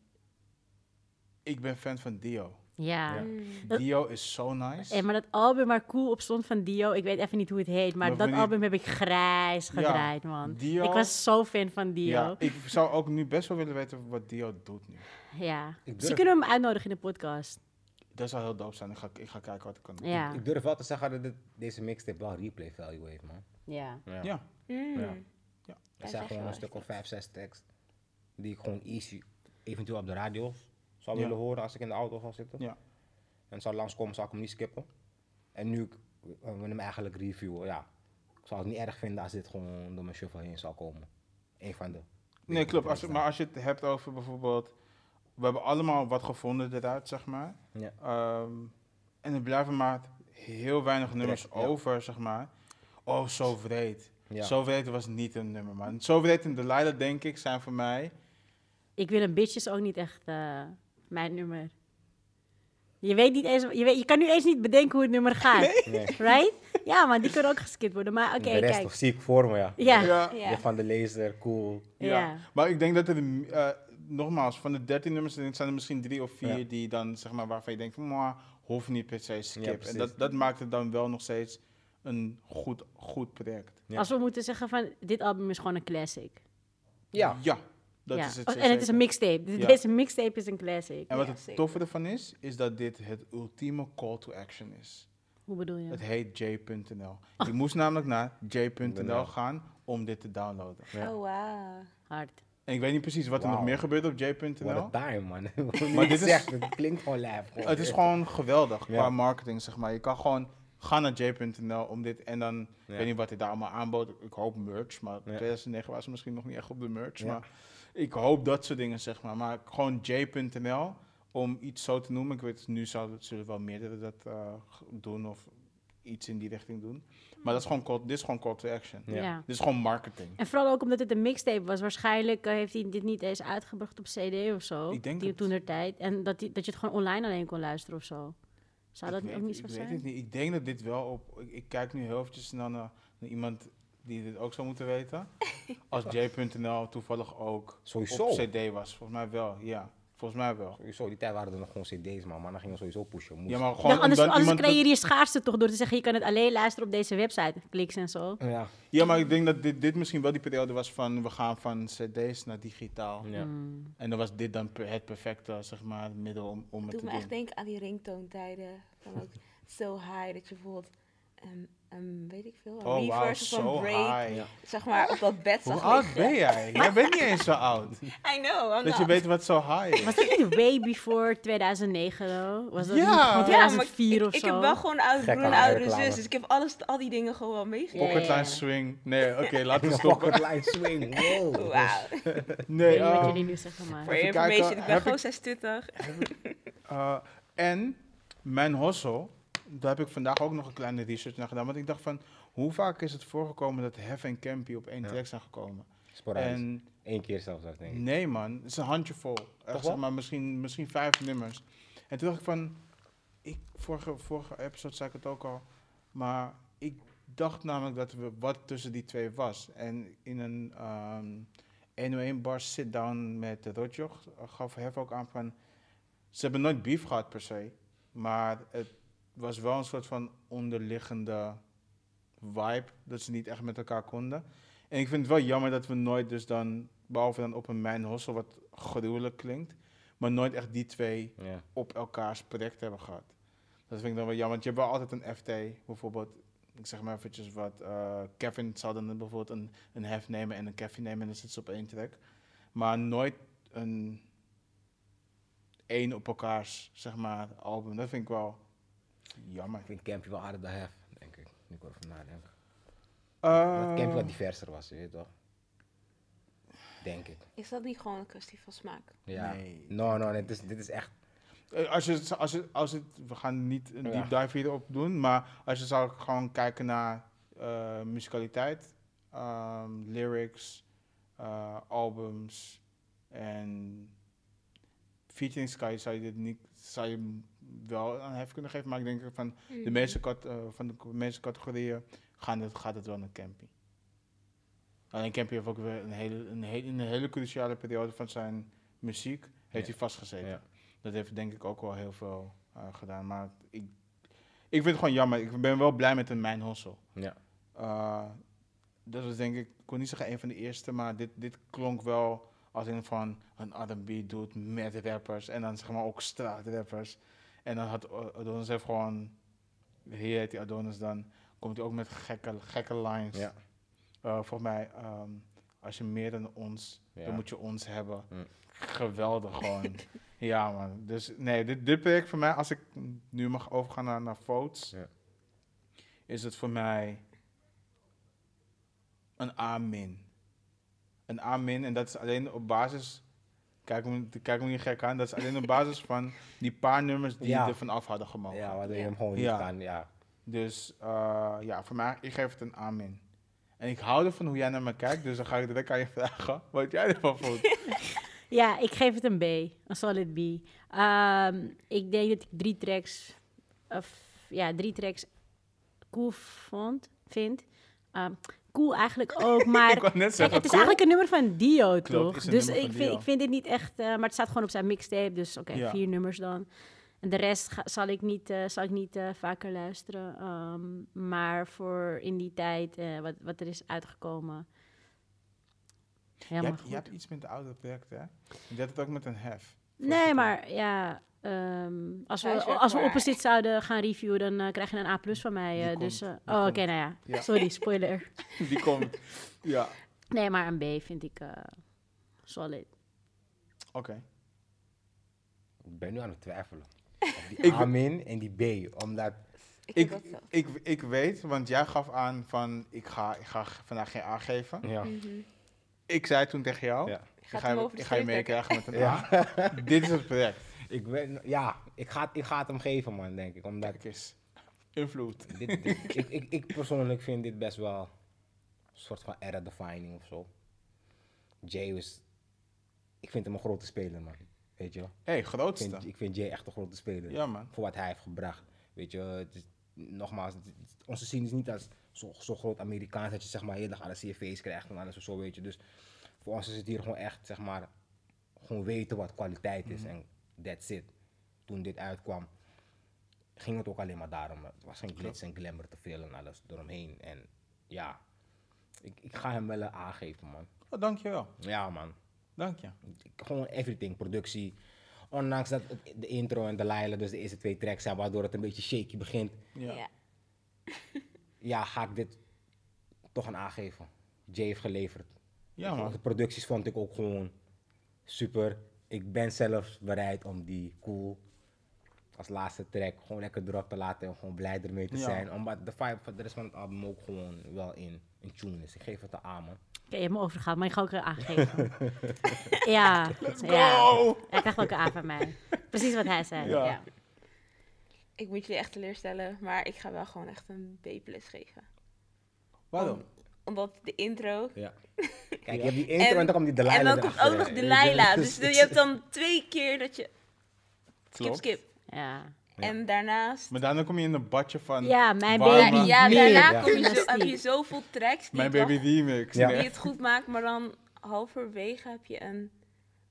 ik ben fan van Dio. Ja. Ja. Mm. Dat- Dio is zo nice. En maar dat album waar cool op stond van Dio, ik weet even niet hoe het heet, maar Maar dat album heb ik grijs Ja, gedraaid, man. Dio- Ik was zo fan van Dio. Ja, ik zou ook nu best wel willen weten wat Dio doet nu. Ja. Durf- kunnen we hem uitnodigen in de podcast. Dat zou heel dope zijn. Ik ga, ik ga kijken wat ik kan doen. Ja. Ik durf wel te zeggen dat dit- deze mixtape wel replay value heeft, man. Ja. Ja. Ja. Mm. Ja. Ja. Er zeg zijn gewoon een stuk of vijf, zes tekst die ik gewoon easy, eventueel op de radio zou Ja. willen horen als ik in de auto ga zitten. Ja. En zou langskomen, zou ik hem niet skippen. En nu ik eh, we hem eigenlijk reviewen, ja. Ik zou het niet erg vinden als dit gewoon door mijn shuffle heen zou komen. Eén van de. Nee, klopt. Als, maar als je het hebt over bijvoorbeeld... We hebben allemaal wat gevonden eruit, zeg maar. Ja. Ehm, en er blijven maar heel weinig nummers over, zeg maar. Oh, zo vreed. Ja. Zo vreed was niet een nummer, man. Zo vreed en Delilah, denk ik, zijn voor mij... Ik wil een bitch is ook niet echt eh, mijn nummer. Je weet niet eens, je, weet, je kan nu eens niet bedenken hoe het nummer gaat. Nee. Right? Ja, maar die kunnen ook geskipt worden. Maar oké, de rest kijk. of zie ik voor me, ja. Ja. Ja. Van de laser, cool. Ja. Ja. Maar ik denk dat er, eh, nogmaals, van de 13 nummers zijn er misschien drie of vier Ja. die dan, zeg maar, waarvan je denkt van, "Mwah, hoeft niet per se skip. en dat, dat maakt het dan wel nog steeds een goed, goed project. Ja. Als we moeten zeggen van, dit album is gewoon een classic. Ja. Ja, dat ja. is het. Oh, en het is een mixtape. Ja. Deze mixtape is een classic. En wat Ja, het zeker. toffe ervan is, is dat dit het ultieme call to action is. Hoe bedoel je? Het heet j.nl. Je moest namelijk naar j.nl .nl. gaan om dit te downloaden. Ja. Oh, wauw. Hard. En ik weet niet precies wat er nog meer gebeurt op j.nl. a time, man. <laughs> Maar dit is- het klinkt gewoon lijf. Het is gewoon geweldig qua Ja. marketing, zeg maar. Je kan gewoon gaan naar j.nl om dit en dan, ik Ja. weet niet wat hij daar allemaal aanbood. Ik hoop merch, maar in 2009 was ze misschien nog niet echt op de merch. Ja. Maar ik hoop dat soort dingen, zeg maar. Maar gewoon j.nl om iets zo te noemen. Ik weet, nu zouden, zullen wel meerdere dat eh, doen of iets in die richting doen. Maar dat is gewoon call, dit is gewoon call to action. Ja. Ja. Dit is gewoon marketing. En vooral ook omdat het een mixtape was. Waarschijnlijk eh, heeft hij dit niet eens uitgebracht op CD of zo. Ik denk die toen der tijd. En dat, die, dat je het gewoon online alleen kon luisteren of zo. Zou dat ik ook weet, niet ik zo weet zijn? het niet. Ik denk dat dit wel op. Ik, ik kijk nu heel eventjes naar, naar iemand die dit ook zou moeten weten. <laughs> Als j.nl toevallig ook Sowieso. op CD was. Volgens mij wel, ja. Volgens mij wel. Sowieso, die tijd waren er nog gewoon cd's, man. Maar dan gingen we sowieso pushen. Moest. Ja, maar Ja, gewoon anders anders iemand creëer je schaarste toch door te zeggen... je kan het alleen luisteren op deze website. Kliks en zo. Ja. Ja, maar ik denk dat dit, dit misschien wel die periode was van we gaan van CD's naar digitaal. Ja. Mm. En dan was dit dan het perfecte, zeg maar, middel om, om het te me doen. echt denken aan die ringtoontijden. Van ook So High, dat je bijvoorbeeld... ehm, een, weet ik veel, Oh, reverse of zo een break. high. Ja. Zeg maar op dat bed Hoe zag oud liggen. ben jij? Jij bent niet eens zo oud. <laughs> I know, I'm Dat je not. weet wat zo high is. Was dat niet way before 2009, though? Was dat Ja. niet gewoon Ja, maar 2004 ik, of ik zo? heb wel gewoon een oudere Gekke broer en oudere zus, dus ik heb alles, al die dingen gewoon wel meegekregen. Pocket ja, line ja. swing. Nee, oké, <laughs> laten we stoppen. pocket line swing. Wow. Nee, Ik niet wat eh, jullie nu zeggen, maar... Your information, kijken, ik ben gewoon ik- 26. Uh, en mijn hossel, daar heb ik vandaag ook nog een kleine research naar gedaan. Want ik dacht van, hoe vaak is het voorgekomen dat Hef en Campy op één Ja. track zijn gekomen? Sporadisch. En Eén keer zelfs, denk ik. nee man, het is een handjevol. Echt, zeg maar misschien, misschien vijf nummers. En toen dacht ik van, ik, vorige, vorige episode zei ik het ook al, maar ik dacht namelijk dat er wat tussen die twee was. En in een um, 101 bar sit-down met Rotjoch gaf Hef ook aan van, ze hebben nooit beef gehad per se, maar het was wel een soort van onderliggende vibe dat ze niet echt met elkaar konden. En ik vind het wel jammer dat we nooit dus dan, behalve dan op een Mijn Hossel, wat gruwelijk klinkt, maar nooit echt die twee op elkaars project hebben gehad. Dat vind ik dan wel jammer, want je hebt wel altijd een FT, bijvoorbeeld, ik zeg maar eventjes wat, eh, Kevin zou dan bijvoorbeeld een, een hef nemen en een Kevin nemen en dan zitten ze op één track. Maar nooit een één op elkaars, zeg maar, album. Dat vind ik wel jammer. Ik vind Campy wel harder dan Hef, denk ik. Nu ik erover nadenk. Eh, Dat Campy wat diverser was, je weet toch? Denk ik. Is dat niet gewoon een kwestie van smaak? Ja. Nee. No, no, dit is, dit is echt... Eh, Als je, als je, als het, we gaan niet een deep dive hierop doen, maar als je zou gewoon kijken naar eh musicaliteit, ehm, lyrics, eh, albums en featuring je, zou je dit niet, zou je wel aan hef kunnen geven, maar ik denk van de meeste, cat, eh, van de meeste categorieën gaan het, gaat het wel naar Campy. Alleen Campy heeft ook weer een hele, een hele, in een hele cruciale periode van zijn muziek heeft Ja. hij vastgezeten. Ja. Dat heeft denk ik ook wel heel veel eh, gedaan. Maar ik, ik vind het gewoon jammer. Ik ben wel blij met een Mijn Hossel. Ja. Eh, dat was denk ik, ik kon niet zeggen een van de eerste, maar dit, dit klonk wel als een van een R&B doet met rappers. En dan zeg maar ook straatrappers. En dan had Adonis heeft gewoon, hier heet die Adonis dan, komt hij ook met gekke, gekke lines. Ja. Eh, volgens mij, ehm, als je meer dan ons, Ja. dan moet je ons hebben. Mm. Geweldig gewoon. <laughs> ja man, dus nee, dit, dit project voor mij, als ik nu mag overgaan naar, naar votes, Ja. is het voor mij een A-min. Een A-min en dat is alleen op basis, kijk me, kijk me niet gek aan, dat is alleen op basis van die paar nummers die Ja. er vanaf hadden gemogen. Ja, waardoor je hem gewoon niet Ja. kan, ja. Dus eh, ja, voor mij, ik geef het een A-min. En ik hou ervan hoe jij naar me kijkt, dus dan ga ik direct aan je vragen <laughs> wat jij ervan vond. <laughs> Ja, ik geef het een B. Een solid B. Ehm, ik denk dat ik drie tracks... Of, ja, drie tracks cool vond, vind. Ehm, cool eigenlijk ook, maar... <laughs> ik wou net Kijk, zeggen, het is cool. eigenlijk een nummer van Dio, toch? Dus ik vind, ik vind dit niet echt... eh, maar het staat gewoon op zijn mixtape, dus oké, Ja. vier nummers dan. En de rest ga- zal ik niet, eh, zal ik niet eh, vaker luisteren. Ehm, maar voor in die tijd, wat, wat er is uitgekomen... Je hebt, je hebt iets met de oudere projecten, hè? Je hebt het ook met een hef. Nee, maar ja, ehm, als, we, als we opposite zouden gaan reviewen, dan eh, krijg je een A plus van mij. Eh, dus, eh, oh, oké, nou ja. Ja. Sorry, spoiler. <laughs> Die komt. Ja, Nee, maar een B vind ik eh, solid. oké. Ik ben nu aan het twijfelen. Die <laughs> Ik- A-min en die B, omdat... Ik, Ik, ik, ik weet, want jij gaf aan van ik ga, ik ga vandaag geen A geven. Ja. Mhm. Ik zei toen tegen jou, Ja. ik ga, je- ik ga je meekrijgen met een <laughs> A. Dit is het project. Ik ben, ja, ik ga, ik ga het hem geven, man, denk ik. Omdat Kijk eens. Invloed. <laughs> dit, dit- ik, ik, ik persoonlijk vind dit best wel een soort van era-defining of zo. Jay is... Ik vind hem een grote speler, man. Weet je wel? Hé, hey, Ik grootste. vind, ik vind Jay echt een grote speler. Ja, man. Voor wat hij heeft gebracht. Weet je, het is, nogmaals, het onze scene is niet als zo, zo groot Amerikaans dat je zeg maar heel dag alle CFV's krijgt en alles of zo, weet je. Dus voor ons is het hier gewoon echt, zeg maar, gewoon weten wat kwaliteit is en that's it. Toen dit uitkwam, ging het ook alleen maar daarom. Het was geen glitz en glamour te veel en alles eromheen. En ja, ik, ik ga hem wel een A geven, man. Oh, dankjewel. Ja, man. Dank je. Ik- Gewoon everything, productie. Ondanks dat het- de intro en de Laila, dus de eerste twee tracks zijn, waardoor het een beetje shaky begint. Ja. Ja. <laughs> ja, ga ik dit toch aan aangeven. Jay heeft geleverd. Ja, man. De producties vond ik ook gewoon super. Ik ben zelfs bereid om die cool als laatste track gewoon lekker erop te laten en gewoon blij ermee te Ja. zijn. Omdat de vibe van de rest van het album ook gewoon wel in, in tune is. Ik geef het aan, man. Oké, je hebt me overgehaald, maar je gaat ook aangeven. <laughs> ja. Let's ja. go! Hij krijgt ook een A van mij. Precies wat hij zei. Ja. Ja. Ik moet jullie echt teleurstellen, maar ik ga wel gewoon echt een B plus geven. Waarom? Omdat de intro... Ja. <laughs> Kijk, je hebt die intro en, En- dan komt die Delilah en dan komt ook nog. Delilah. <laughs> Dus je hebt dan twee keer dat je... Skip, Klopt. skip. Ja. Ja. En daarnaast... Maar daarna kom je in een badje van Ja, mijn warme- baby. Ja, daarna Ja. kom je zo, heb je zoveel tracks die, Mijn baby remix. Ja. die het goed maakt, maar dan halverwege heb je een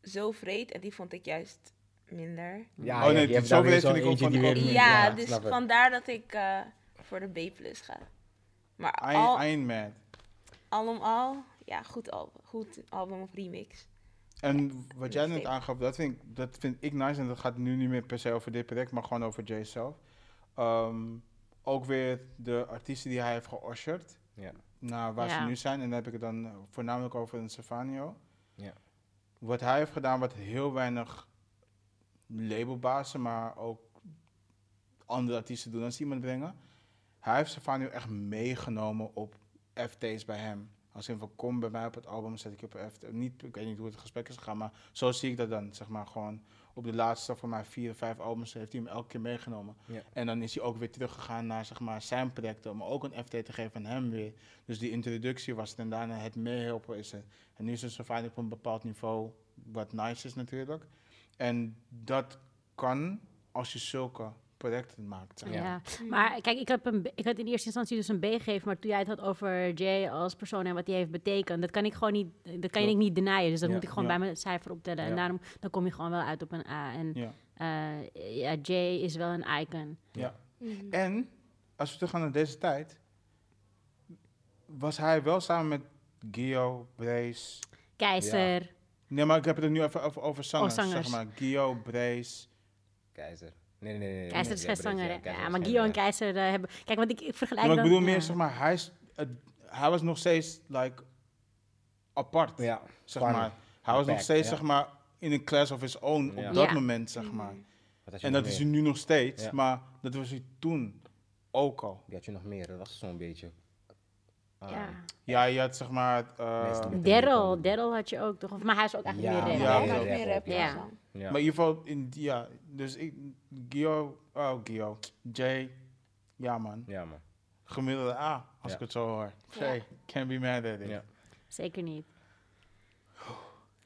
zo vreed. En die vond ik juist minder. Ja, Oh, nee, hebt zo zo'n vind ik ook van die die weer- ook Ja, dus vandaar dat ik eh, voor de B plus ga. Maar I, al, I ain't mad. al om al, ja, goed album, goed album of remix. En wat jij net aangaf, dat vind, ik, dat vind ik nice. En dat gaat nu niet meer per se over dit project, maar gewoon over Jay zelf. Ehm, ook weer de artiesten die hij heeft geosherd Ja. naar waar ze nu zijn. En dan heb ik het dan eh, voornamelijk over een Stefanio. Ja. Wat hij heeft gedaan, wat heel weinig labelbazen, maar ook andere artiesten doen als iemand brengen. Hij heeft Stefanio echt meegenomen op FT's bij hem. Als in van kom bij mij op het album, zet ik je op een FT. Niet, ik weet niet hoe het gesprek is gegaan, maar zo zie ik dat dan. Zeg maar gewoon op de laatste voor mij vier of vijf albums heeft hij hem elke keer meegenomen. Ja. En dan is hij ook weer teruggegaan naar zeg maar, zijn projecten om ook een FT te geven aan hem weer. Dus die introductie was het en daarna het meehelpen is het. En nu is het Safari op een bepaald niveau, wat nice is natuurlijk. En dat kan als je zulke projecten maakt. Zeg Ja. maar. kijk, ik, heb een, ik had in eerste instantie dus een B gegeven, maar toen jij het had over Jay als persoon en wat hij heeft betekend, dat kan ik gewoon niet, dat kan je Klopt. niet denyen. Dus dat Ja. moet ik gewoon Ja. bij mijn cijfer optellen. En daarom dan kom je gewoon wel uit op een A. En Ja. eh, ja, Jay is wel een icon. Ja. En als we teruggaan naar deze tijd, was hij wel samen met Gio, Brace. Keizer. Nee, maar ik heb het er nu even over, over zangers, Oh, zangers. Zeg maar Gio, Brace. Keizer. Nee, nee, nee. nee, Keizer nee, is ja, maar Gio en ja. Keizer eh, hebben... Kijk, want ik, ik vergelijk maar ik bedoel meer, ja. zeg maar, hij, is, hij was nog steeds, like, apart. Ja, zeg maar. Hij was nog steeds, ja. zeg maar, in een class of his own Ja. op dat Ja. moment, zeg maar. Had je En dat is hij nu nog steeds, Ja. maar dat was hij toen ook al. Die had je nog meer, dat was zo'n beetje. Ah, Ja. Ja, je had, zeg maar, eh, met- Daryl, Daryl had je ook toch? Of, maar hij is ook eigenlijk Ja, meer Ja, rap. Ja, maar ja, meer rap Ja. Maar in ieder geval, in, ja, dus ik, Gio, oh Gio, Jay, ja man, ja, man. gemiddelde A, als Ja. ik het zo hoor. Ja. Hey, can't be mad at it. Ja. Zeker niet.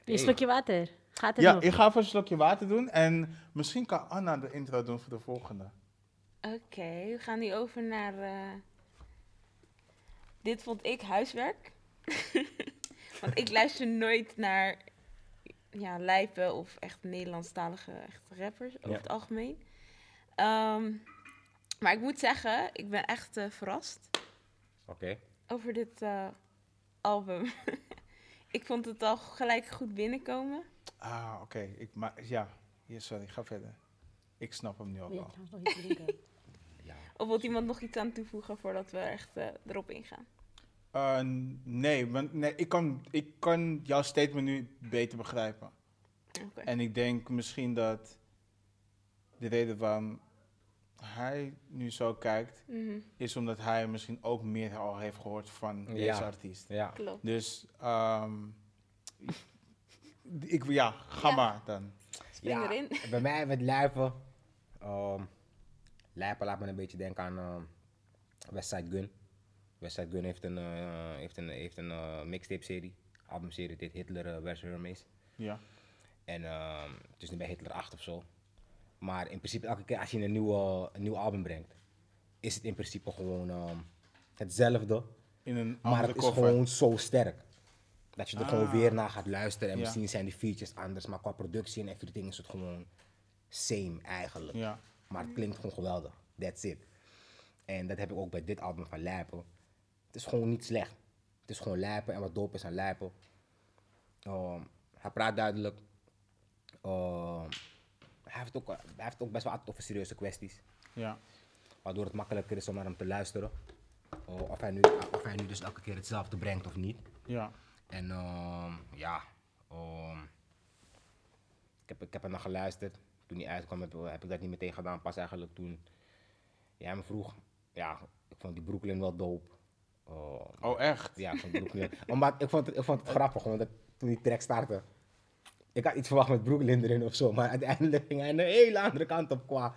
Een slokje water. Gaat het Ja, nog? ik ga even een slokje water doen en misschien kan Anna de intro doen voor de volgende. Oké, we gaan nu over naar. eh, dit vond ik huiswerk. <laughs> Want ik luister nooit naar ja, lijpen of echt Nederlandstalige echt rappers over Ja. het algemeen. Ehm, maar ik moet zeggen, ik ben echt eh, verrast Oké. over dit eh, album. <laughs> ik vond het al gelijk goed binnenkomen. Ah, oké. Ik ma Ja, ja, sorry, ga verder. Ik snap hem nu ook al. Ja. Of wil iemand nog iets aan toevoegen voordat we echt eh, erop ingaan? Eh, nee, want nee, ik, kan, ik kan jouw statement nu beter begrijpen. Oké. En ik denk misschien dat de reden waarom hij nu zo kijkt, Mhm, is omdat hij misschien ook meer al heeft gehoord van deze artiest. Ja. klopt. Dus, ehm ik, ja, ga Ja. maar dan. Spring Ja, erin. Bij mij met Lijpen. ehm Lijpen laat me een beetje denken aan ehm Westside Gun. Westside Gun heeft een, eh, heeft een, heeft een eh, mixtape-serie, albumserie, dit Hitler vs. Hermes. Ja. En ehm, het is nu bij Hitler 8 of zo. Maar in principe, elke keer als je een, nieuwe, een nieuw album brengt, is het in principe gewoon ehm, hetzelfde. In een Maar het is koffer. gewoon zo sterk. Dat je er gewoon Ah. weer naar gaat luisteren. En Ja. misschien zijn die features anders, maar qua productie en everything is het gewoon same eigenlijk. Ja. Maar het klinkt gewoon geweldig. That's it. En dat heb ik ook bij dit album van Lijpen. Het is gewoon niet slecht. Het is gewoon Lijpen en wat dope is aan Lijpen. Ehm, hij praat duidelijk. Ehm, hij, heeft ook, hij heeft ook best wel altijd over serieuze kwesties. Ja. Waardoor het makkelijker is om naar hem te luisteren. Oh, of, hij nu, of hij nu dus elke keer hetzelfde brengt of niet. Ja. En ehm, ja, ehm, ik, heb, ik heb er naar geluisterd. Toen hij uitkwam heb, heb ik dat niet meteen gedaan. Pas eigenlijk toen jij me vroeg. Ja, ik vond die Brooklyn wel dope. Ehm, Oh, echt? ja, ik vond Brooklyn. <laughs> Omdat ik vond, het- ik vond het grappig, omdat toen die track startte. Ik had iets verwacht met Brooklyn erin of zo, maar <laughs> uiteindelijk ging hij een hele andere kant op qua.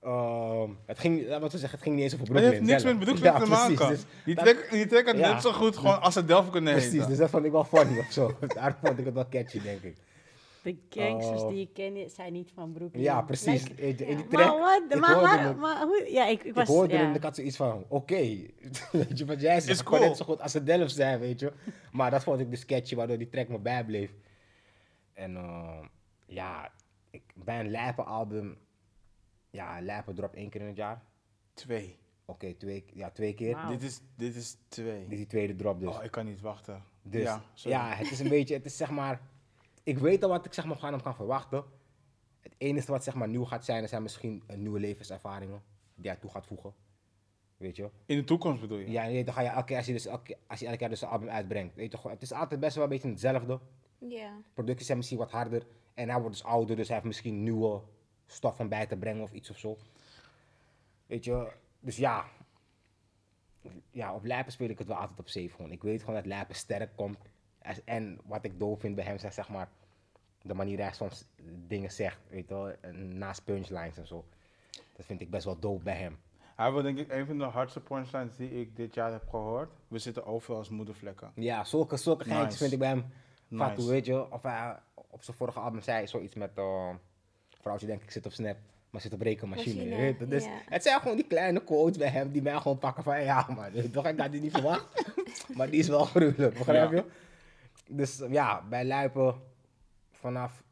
ehm, het ging, laten we zeggen, het ging niet eens over Het Brooklyn. heeft niks zelf. met Brooklyn <laughs> Ja, te precies, maken. dus die, track, die track had Ja. net zo goed gewoon als het Delphi kunnen Precies, heten. dus dat vond ik wel funny of zo. Daarom vond ik het wel catchy, denk ik. De gangsters Oh. die je kent zijn niet van Brooklyn. Ja, precies. Like, in, in die maar track, wat? ik Maar, hoorde maar, hem- maar hoe? Ja, ik, ik ik was... hoorde ja. hem en ik had zoiets van, oké, <laughs> weet je wat jij zegt, cool. net zo goed als het Delft zijn, weet je. Maar dat vond ik dus catchy, waardoor die track me bijbleef. En eh, ja, ik, bij een lijpe album, ja, een lijpe drop één keer in het jaar. Twee. Oké, twee, ja, twee keer. Dit, is, dit is twee. Dit is die tweede drop dus. Oh, ik kan niet wachten. Dus ja, ja, het is een beetje, het is zeg maar, ik weet al wat ik zeg maar van hem kan verwachten. Het enige wat zeg maar nieuw gaat zijn, zijn misschien nieuwe levenservaringen die hij toe gaat voegen. Weet je? In de toekomst bedoel je? Ja, nee, dan ga je elke keer, als je, dus elke, keer- als je elke keer dus een album uitbrengt, weet je het is altijd best wel een beetje hetzelfde. Ja. Producties zijn misschien wat harder en hij wordt dus ouder, dus hij heeft misschien nieuwe stof om bij te brengen of iets of zo. Weet je, dus ja. Ja, op Lijpen speel ik het wel altijd op safe gewoon. Ik weet gewoon dat Lijpen sterk komt. En wat ik doof vind bij hem, is zeg maar, de manier hij soms dingen zegt, weet je wel, naast punchlines en zo. Dat vind ik best wel dope bij hem. Hij was denk ik een van de hardste punchlines die ik dit jaar heb gehoord. We zitten overal als moedervlekken. Ja, zulke, zulke Nice. geintjes vind ik bij hem. Nice. toe, weet je, of hij op zijn vorige album zei zoiets met, uh, vrouwtje denk ik zit op Snap, maar zit op rekenmachine. Machine, weet je. Dus het zijn gewoon die kleine quotes bij hem die mij gewoon pakken van, ja maar, <laughs> je toch, ik had die niet verwacht. <laughs> maar die is wel gruwelijk, begrijp Ja. Dus ja, bij Luipen vanaf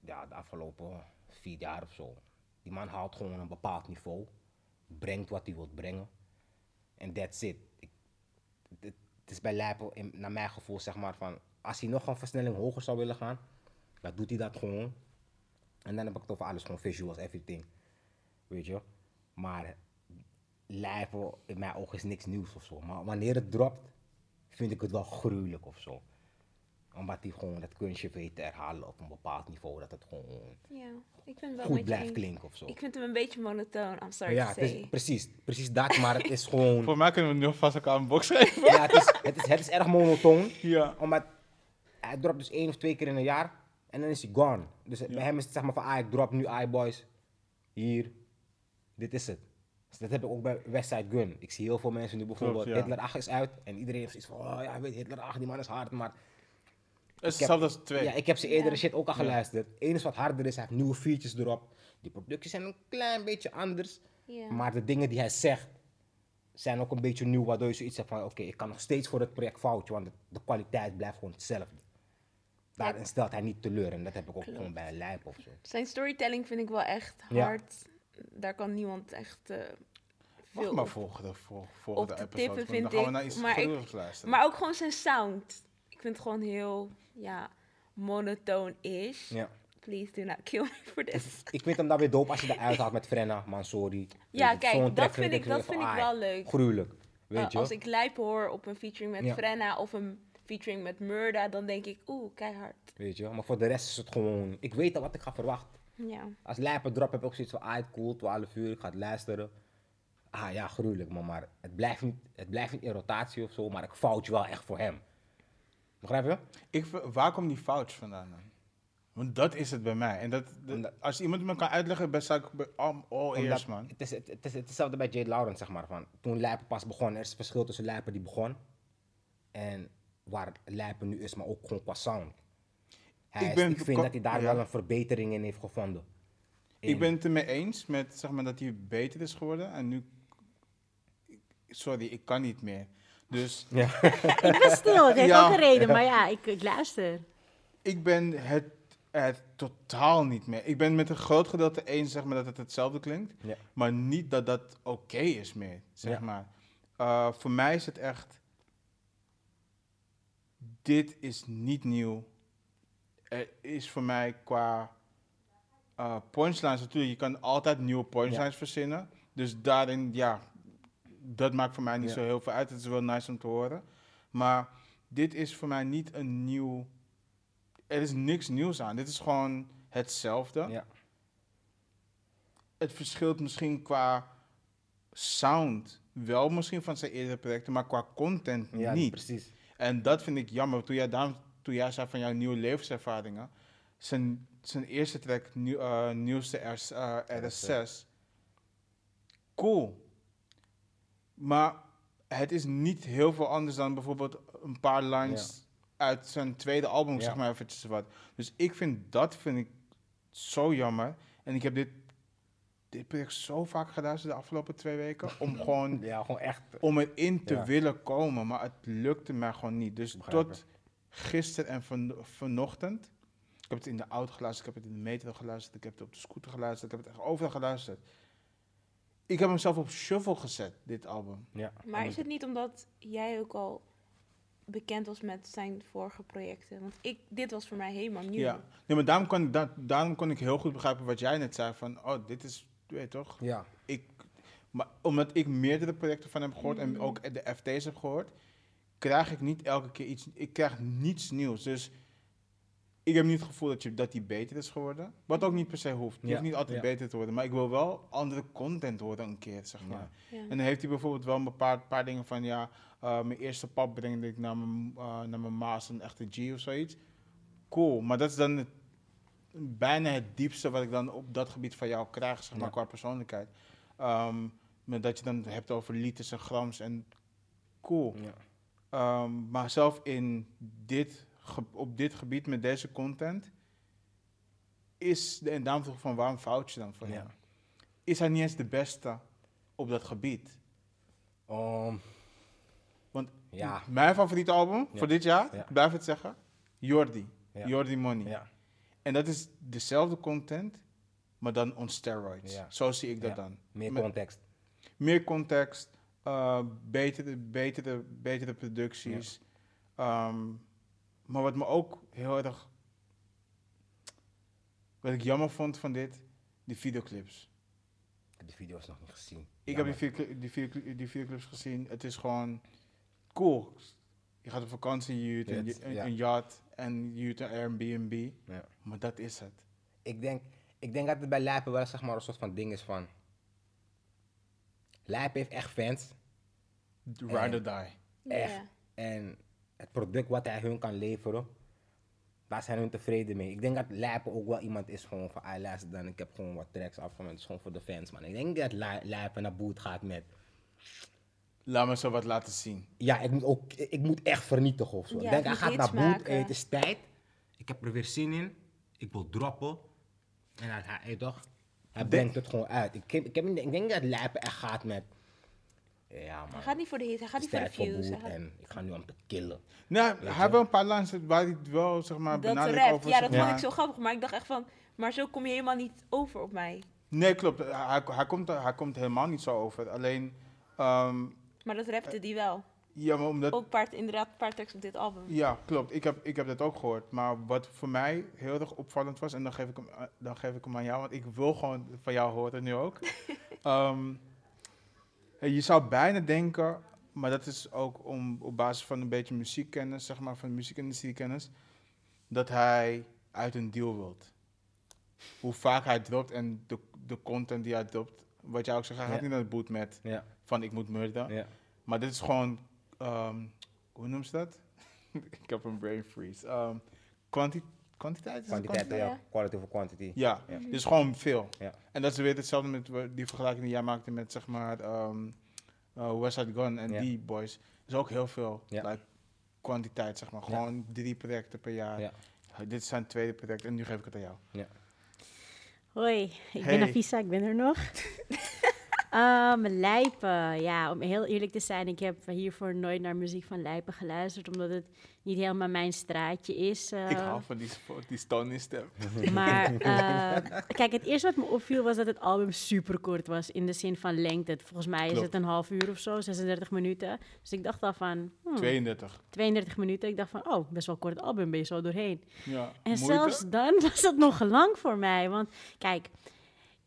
ja, de afgelopen vier jaar of zo. Die man haalt gewoon een bepaald niveau, brengt wat hij wil brengen. En that's it. Ik, het, het is bij Lijpel, in, naar mijn gevoel, zeg maar, van als hij nog een versnelling hoger zou willen gaan, dan doet hij dat gewoon. En dan heb ik het over alles, gewoon visuals, everything. Weet je? Maar Lijpel, in mijn ogen, is niks nieuws of zo. Maar wanneer het dropt, vind ik het wel gruwelijk of zo. Omdat hij gewoon dat kunstje weet te herhalen op een bepaald niveau, dat het gewoon Ja. Ik vind het wel goed een beetje blijft klinken of zo. Ik vind hem een beetje monotoon. I'm sorry ja, to is, say. precies, precies dat, maar het is <laughs> gewoon... Voor mij kunnen we nu alvast elkaar een box geven. ja, het is, het, is, het is erg monotoon. Ja. Omdat hij dropt dus één of twee keer in een jaar en dan is hij gone. Dus bij hem is het zeg maar van, ah, ik drop nu iBoys. Hier, dit is het. Dus dat heb ik ook bij Westside Gun. Ik zie heel veel mensen nu bijvoorbeeld, Klopt, ja. Hitler 8 is uit en iedereen heeft zoiets van, oh ja, weet je, Hitler 8, die man is hard, maar... Het is hetzelfde als twee. Ja, ik heb zijn eerdere Ja. shit ook al geluisterd. Het enige wat harder is, hij heeft nieuwe features erop. Die producties zijn een klein beetje anders. Ja. Maar de dingen die hij zegt, zijn ook een beetje nieuw, waardoor je zoiets hebt van, oké, ik kan nog steeds voor het project foutje, want de, de kwaliteit blijft gewoon hetzelfde. Daarin stelt hij niet teleur en dat heb ik ook Klopt. gewoon bij een lijp of zo. Zijn storytelling vind ik wel echt Ja. Daar kan niemand echt eh, Wacht veel maar op. volgende, vol- volgende op te episode. tippen, vind dan gaan we ik. naar iets Maar ik- luisteren. Maar ook gewoon zijn sound. Ik vind het gewoon heel, ja, monotoon is. Ja. Please do not kill me for this. Ik vind hem dan weer dope als je eruit haalt met Frenna. Ja, Weet je, zo'n kijk, dat vind ik, dat vind van, ik ah, wel leuk. Gruwelijk, weet je. als ik Lijp hoor op een featuring met Ja. Frenna of een featuring met Murda, dan denk ik, oeh, keihard. Weet je, maar voor de rest is het gewoon, ik weet al wat ik ga verwachten. Ja. Als lijpen drop heb ik ook zoiets van, ah, cool, 12 uur, ik ga het luisteren. Ah ja, gruwelijk, maar, maar het, blijft niet, het blijft niet in rotatie of zo, maar ik fout je wel echt voor hem. Begrijp je? Ik, waar komt die fout vandaan dan? Want dat is het bij mij. En dat, dat- Omdat- als iemand me kan uitleggen, ben ik bij al, eerst, man. Het is, het, het is het is hetzelfde bij Jade Lawrence, zeg maar. Van, toen Lijpen pas begon, er is een verschil tussen Lijpen die begon en waar Lijpen nu is, maar ook gewoon qua sound. Hij Ik ik, ben ik vind dat hij daar ja. wel een verbetering in heeft gevonden. Ik ben het ermee eens met zeg maar, dat hij beter is geworden. En nu. Sorry, ik kan niet meer. Dus <laughs> Ja. <laughs> Ik ben stil, het heeft Ja. ook een reden, maar ja, <laughs> ik, ik luister. ik ben het er totaal niet meer. Ik ben met een groot gedeelte eens zeg maar, dat het hetzelfde klinkt. Ja. Maar niet dat dat oké is meer, zeg Ja. maar. Eh, voor mij is het echt... Dit is niet nieuw. Er is voor mij qua eh punchlines natuurlijk... Je kan altijd nieuwe punchlines verzinnen. Dus daarin, ja... dat maakt voor mij niet Ja. zo heel veel uit. Het is wel nice om te horen. Maar dit is voor mij niet een nieuw... Er is niks nieuws aan. Dit is gewoon hetzelfde. Ja. Het verschilt misschien qua sound wel misschien van zijn eerdere projecten, maar qua content Ja, niet. precies. En dat vind ik jammer. Toen jij, daarom, toen jij zei van jouw nieuwe levenservaringen, zijn, zijn eerste track, nieuw, eh, nieuwste RS, eh, RS6, cool. Maar het is niet heel veel anders dan bijvoorbeeld een paar lines uit zijn tweede album, Ja. zeg maar eventjes wat. Dus ik vind dat vind ik zo jammer. En ik heb dit, dit project zo vaak geluisterd de afgelopen twee weken, om <laughs> gewoon Ja, gewoon echt. om erin te Ja. willen komen, maar het lukte mij gewoon niet. Dus tot gisteren en van, vanochtend, ik heb het in de auto geluisterd, ik heb het in de metro geluisterd, ik heb het op de scooter geluisterd, ik heb het echt overal geluisterd. Ik heb hem zelf op shuffle gezet, dit album. Ja. Maar is het niet omdat jij ook al bekend was met zijn vorige projecten? Want ik, dit was voor mij helemaal nieuw. Ja. Nee, maar daarom kon, ik, da- daarom kon ik heel goed begrijpen wat jij net zei, van, oh, dit is, weet je toch, Ja. ik, maar omdat ik meerdere projecten van hem gehoord en ook de FT's heb gehoord, krijg ik niet elke keer iets. Ik krijg niets nieuws. Dus ik heb niet het gevoel dat, je, dat die beter is geworden. Wat ook niet per se hoeft. Je Ja, hoeft niet altijd ja. beter te worden. Maar ik wil wel andere content horen een keer, zeg maar. Ja. Ja. En dan heeft hij bijvoorbeeld wel een bepaald paar dingen van, ja, eh, mijn eerste pap brengde ik naar mijn, eh, naar mijn maas een echte G of zoiets. Cool, maar dat is dan het, bijna het diepste wat ik dan op dat gebied van jou krijg, zeg maar, Ja. qua persoonlijkheid. Ehm, met dat je dan hebt over liters en grams en cool. Ehm, maar zelf in dit, op dit gebied met deze content is, de, en daarom vroeg ik van waarom fout je dan voor Ja. hem? Is hij niet eens de beste op dat gebied? Um, Want ja. mijn favoriete album Ja. voor dit jaar, Ja. ik blijf het zeggen, Jordi. Jordi Money. Ja. En dat is dezelfde content, maar dan on steroids. Zo zie ik dat dan. Meer Met- context. meer context, eh, betere, betere, betere producties. Ehm, maar wat me ook heel erg. Wat ik jammer vond van dit, die videoclips. Ik heb de video's nog niet gezien. Ik heb die, die, video, die videoclips gezien. Het is gewoon cool. Je gaat op vakantie, je huurt een, een, ja. een yacht en je huurt een Airbnb. Ja. Maar dat is het. Ik denk, ik denk dat het bij Lijpen wel zeg maar een soort van ding is van... Lijpen heeft echt fans. Ride or die. Echt. En het product wat hij hun kan leveren, daar zijn hun tevreden mee. Ik denk dat Lijpen ook wel iemand is gewoon van, ah luister dan, ik heb gewoon wat tracks afgemaakt, het is gewoon voor de fans man. Ik denk dat Li- Lijpen naar boet gaat met, Laat me zo wat laten zien. ja ik moet, ook, ik moet echt vernietigen of zo. Ja, ik denk hij gaat naar boet, eh, het is tijd, ik heb er weer zin in, ik wil droppen. En hij, hij, hij toch, hij brengt het gewoon uit. Ik, heb, ik, heb, ik denk dat Lijpen echt gaat met, ja man, Hij gaat niet voor de hit, hij gaat niet voor de voor views. gaat- en ik ga nu om te killen. Nou, hij heeft wel een paar lines waar hij het wel, zeg maar, Dat benadrukt rapt, over. ja, zeg dat vond ik zo grappig. Maar ik dacht echt van, maar zo kom je helemaal niet over op mij. Nee, klopt. Hij, hij, komt, hij komt helemaal niet zo over. Alleen, ehm, Maar dat rapte die wel. Ja, maar omdat... Ook paar, inderdaad een paar tracks op dit album. Ja, klopt. Ik heb, ik heb dat ook gehoord. Maar wat voor mij heel erg opvallend was, en dan geef ik hem, eh, dan geef ik hem aan jou, want ik wil gewoon van jou horen nu ook. <laughs> Ehm, je zou bijna denken, maar dat is ook om, op basis van een beetje muziekkennis, zeg maar, van muziekindustriekennis, dat hij uit een deal wilt. Hoe vaak hij dropt en de, de content die hij dropt, wat jij ook zegt, hij gaat Ja. niet naar de boot met Ja, van ik moet murder. ja. Maar dit is gewoon, ehm, hoe noem je dat? <laughs> ik heb een brain freeze. Ehm, quanti kwantiteit? Kwantiteit, ja. Quality over quantity. Ja, Ja. dit is gewoon veel. Ja. En dat is weer hetzelfde met die vergelijking die jij maakte met, zeg maar, ehm uh, West Side Gun en Ja. die boys. is ook heel veel. Ja. Like, kwantiteit, zeg maar. Ja. Gewoon drie projecten per jaar. Ja. Dit is zijn tweede project en nu geef ik het aan jou. Hoi, ik Hey. ben Afisa, ik ben er nog. <laughs> Ehm, Lijpen, ja, om heel eerlijk te zijn, ik heb hiervoor nooit naar muziek van Lijpen geluisterd, omdat het niet helemaal mijn straatje is. eh. ik hou van die, die Stony stem. <laughs> Maar eh, kijk, het eerste wat me opviel was dat het album super kort was. In de zin van lengte. Volgens mij is het een half uur of zo, 36 minuten. Dus ik dacht al van hmm, 32. 32 minuten. Ik dacht van, oh, best wel kort album, ben je zo doorheen. Ja. En Moeite? zelfs dan was dat nog lang voor mij. Want kijk,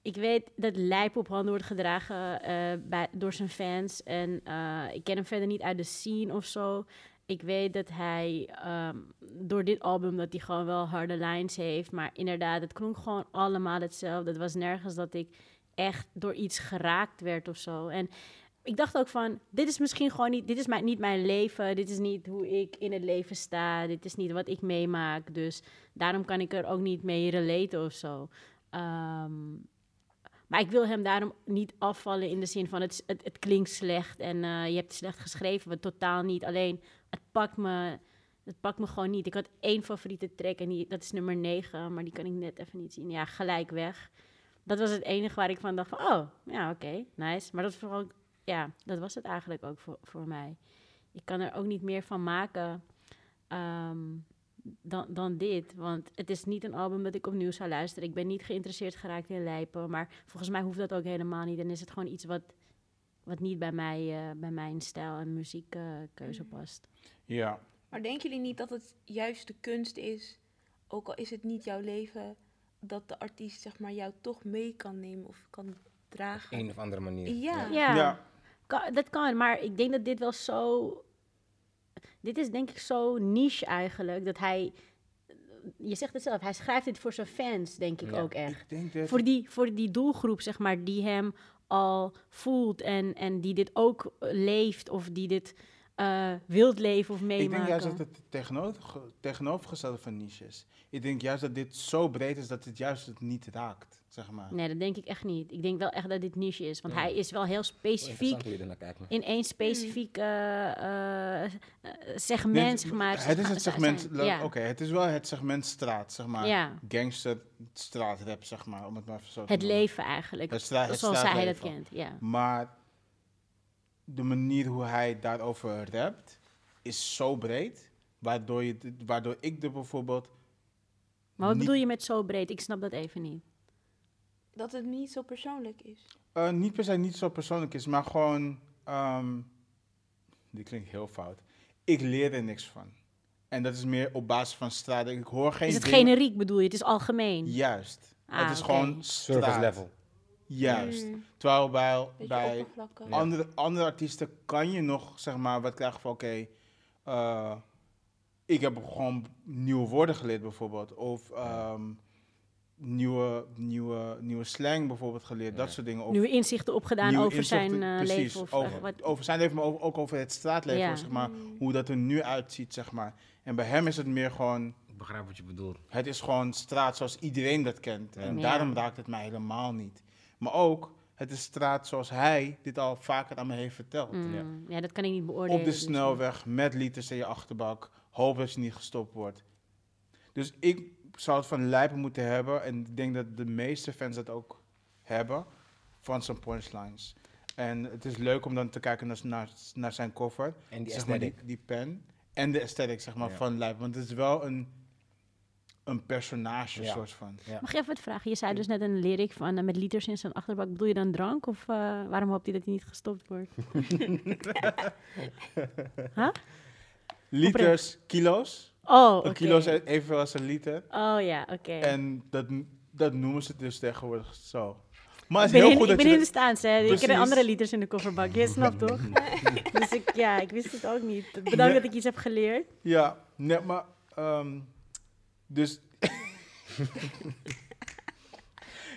ik weet dat Lijp op handen wordt gedragen eh, bij, door zijn fans. En eh, ik ken hem verder niet uit de scene of zo. Ik weet dat hij ehm, door dit album dat hij gewoon wel harde lines heeft. Maar inderdaad, het klonk gewoon allemaal hetzelfde. Het was nergens dat ik echt door iets geraakt werd of zo. En ik dacht ook van, dit is misschien gewoon niet, dit is mijn, niet mijn leven. Dit is niet hoe ik in het leven sta. Dit is niet wat ik meemaak. Dus daarom kan ik er ook niet mee relaten of zo. Ehm, maar ik wil hem daarom niet afvallen in de zin van het, het, klinkt slecht en eh, je hebt het slecht geschreven. Maar totaal niet. Alleen het pakt me, het pakt me gewoon niet. Ik had één favoriete track en die, dat is nummer 9, maar die kan ik net even niet zien. Ja, gelijk weg. Dat was het enige waar ik van dacht van, oh, ja, oké, nice. Maar dat, vooral, ja, dat was het eigenlijk ook voor, voor mij. Ik kan er ook niet meer van maken. Ehm, dan, dan dit. Want het is niet een album dat ik opnieuw zou luisteren. Ik ben niet geïnteresseerd geraakt in lijpen. Maar volgens mij hoeft dat ook helemaal niet. En is het gewoon iets wat, wat niet bij, mij, uh, bij mijn stijl en muziekkeuze uh, past. Ja. Maar denken jullie niet dat het juist de kunst is, ook al is het niet jouw leven, dat de artiest zeg maar, jou toch mee kan nemen of kan dragen? Op een of andere manier. Ja. Ja, Ja. Kan- dat kan. Maar ik denk dat dit wel zo... Dit is denk ik zo niche eigenlijk, dat hij... Je zegt het zelf, hij schrijft dit voor zijn fans, denk ik Ja. ook echt. Ik denk dat... voor die, voor die doelgroep, zeg maar, die hem al voelt en, en die dit ook leeft of die dit eh wilt leven of meemaken. Ik denk juist dat het tegenover, tegenovergestelde van niche is. Ik denk juist dat dit zo breed is dat het juist het niet raakt, zeg maar. Nee, dat denk ik echt niet. Ik denk wel echt dat dit niche is, want Ja. hij is wel heel specifiek kijkt. man. in één specifiek eh, eh, eh, Nee, segment, zeg maar. Het is het segment, ja. oké, het is wel het segment straat, zeg maar. Ja. Gangster straatrap, zeg maar, om het maar even zo te Het noemen. leven eigenlijk, Het, stra- het zoals hij dat kent. Ja. Maar de manier hoe hij daarover rapt is zo breed, waardoor, je, waardoor ik er bijvoorbeeld... Maar wat bedoel je met zo breed? Ik snap dat even niet. Dat het niet zo persoonlijk is. eh, niet per se niet zo persoonlijk is, maar gewoon... ehm dit klinkt heel fout. Ik leer er niks van. En dat is meer op basis van straat. Ik hoor geen Is het dingen- generiek bedoel je? Het is algemeen. Juist. Ah, het is gewoon Service straat. level. Juist. Mm, Terwijl bij, bij andere, andere artiesten kan je nog, zeg maar, wat krijgen van, oké, eh, ik heb gewoon nieuwe woorden geleerd bijvoorbeeld. Of ehm, nieuwe, nieuwe, nieuwe slang bijvoorbeeld geleerd, dat soort dingen. Of Nieuwe inzichten opgedaan nieuwe over zijn eh, precies, leven. Of, over, eh, wat, over zijn leven, maar ook, ook over het straatleven, Ja. zeg maar, hoe dat er nu uitziet, zeg maar. En bij hem is het meer gewoon, Ik begrijp wat je bedoelt. het is gewoon straat zoals iedereen dat kent. En Ja. daarom raakt het mij helemaal niet. Maar ook, het is straat zoals hij dit al vaker aan me heeft verteld. Mm, Ja. ja. dat kan ik niet beoordelen. Op de dus, snelweg, met liters in je achterbak. Hoop dat je niet gestopt wordt. Dus ik zou het van Lijpen moeten hebben. En ik denk dat de meeste fans dat ook hebben. Van zijn punchlines. En het is leuk om dan te kijken naar, naar, naar zijn cover. En die zeg maar die, die pen. En de aesthetic zeg maar, Ja. van Lijpen. Want het is wel een, een personage Ja. soort van. Ja. Mag je even wat vragen? Je zei dus net een lyric van eh, met liters in zijn achterbak. Bedoel je dan drank? Of eh, waarom hoopt hij dat hij niet gestopt wordt? <laughs> huh? Liters, kilo's. Oh. Een kilo is evenveel als een liter. Oh ja, oké. En dat, dat noemen ze dus tegenwoordig zo. Maar Ik het is ben, heel in, goed ik dat ben je... in de staans, hè. Ik heb Precies. andere liters in de kofferbak. Je snapt toch? <laughs> <laughs> dus ik, ja, ik wist het ook niet. Bedankt Nee. dat ik iets heb geleerd. Ja, nee, maar... ehm, dus... <laughs>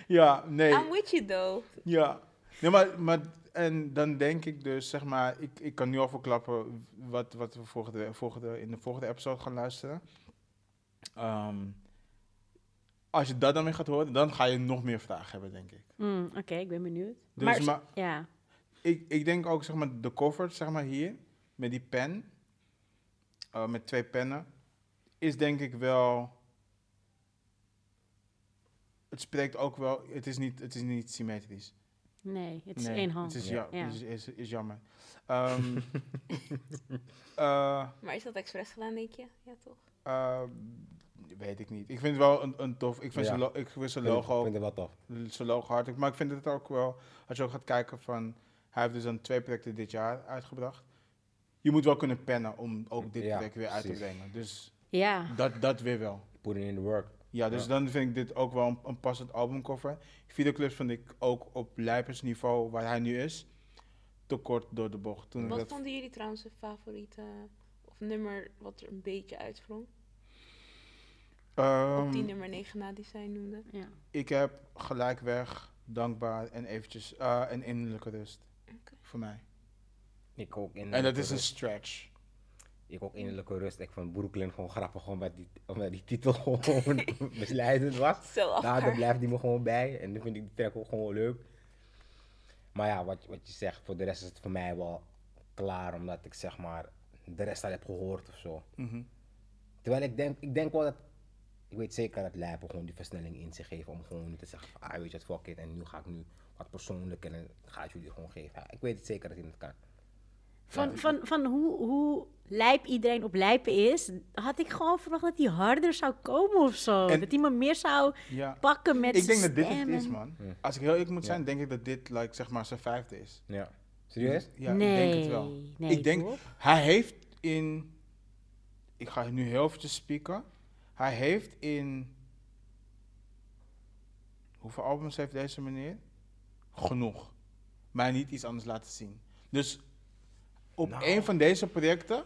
ja, nee. I'm with you though. Ja. Nee, maar, maar... En dan denk ik dus, zeg maar... Ik, ik kan nu al verklappen wat, wat we volgende, volgende, in de volgende episode gaan luisteren. Ehm, als je dat dan weer gaat horen, dan ga je nog meer vragen hebben, denk ik. Mm, oké, ik ben benieuwd. Dus, maar, maar ja. ik, ik denk ook, zeg maar, de cover, zeg maar, hier, met die pen, eh, met twee pennen, is denk ik wel... Het spreekt ook wel, het is niet, het is niet symmetrisch. Nee, het is Nee, één hand. Het is, Ja. Is, is, is jammer. Ehm, <laughs> eh, Maar is dat expres gedaan, denk je? Ja, toch? eh, weet ik niet. Ik vind het wel een, een tof, ik vind Ja. zijn lo- ik vind zijn Ik logo ook vind het wel tof. zijn logo hartelijk. Maar ik vind het ook wel, als je ook gaat kijken van, hij heeft dus dan twee projecten dit jaar uitgebracht. Je moet wel kunnen pennen om ook dit Ja, project weer uit te brengen. Dus Ja, dat, dat weer wel. Put it in the work. Ja, dus Ja. dan vind ik dit ook wel een, een passend albumcover. Videoclips vind ik ook op Lijpers niveau, waar hij nu is, te kort door de bocht. Toen Wat dat, vonden jullie trouwens een favoriete of nummer wat er een beetje? Ehm, op die nummer 9 na die zij noemde. Ja. ik heb gelijkweg, dankbaar en eventjes eh, een innerlijke rust. Oké. Voor mij. Ik ook in En dat is een stretch. Ik ook innerlijke rust. Ik vond Brooklyn gewoon grappig, gewoon omdat die, omdat die titel <laughs> gewoon <laughs> misleidend was. Zo Nou, daar blijft die me gewoon bij. En nu vind ik die track ook gewoon leuk. Maar ja, wat, wat je zegt, voor de rest is het voor mij wel klaar, omdat ik zeg maar de rest al heb gehoord of zo. Mhm. Terwijl ik denk, ik denk wel dat, ik weet zeker dat Lijpen gewoon die versnelling in zich heeft om gewoon te zeggen, van, ah weet je wat, fuck it, en nu ga ik nu wat persoonlijk en dan ga ik jullie gewoon geven. Ja, ik weet het zeker dat hij het kan. Van, van, van hoe, hoe lijp iedereen op lijpen is, had ik gewoon verwacht dat hij harder zou komen of zo. En- dat hij me meer zou Ja. pakken met Ik denk dat dit het is, man. Als ik heel eerlijk moet Ja. zijn, denk ik dat dit like, zeg maar zijn vijfde is. Ja. Serieus? Ja, nee, ik denk het wel. nee, ik denk, toch? hij heeft in, ik ga nu heel eventjes spieken. Hij heeft in, hoeveel albums heeft deze meneer? Genoeg. Mij niet iets anders laten zien. Dus op Nou. een van deze projecten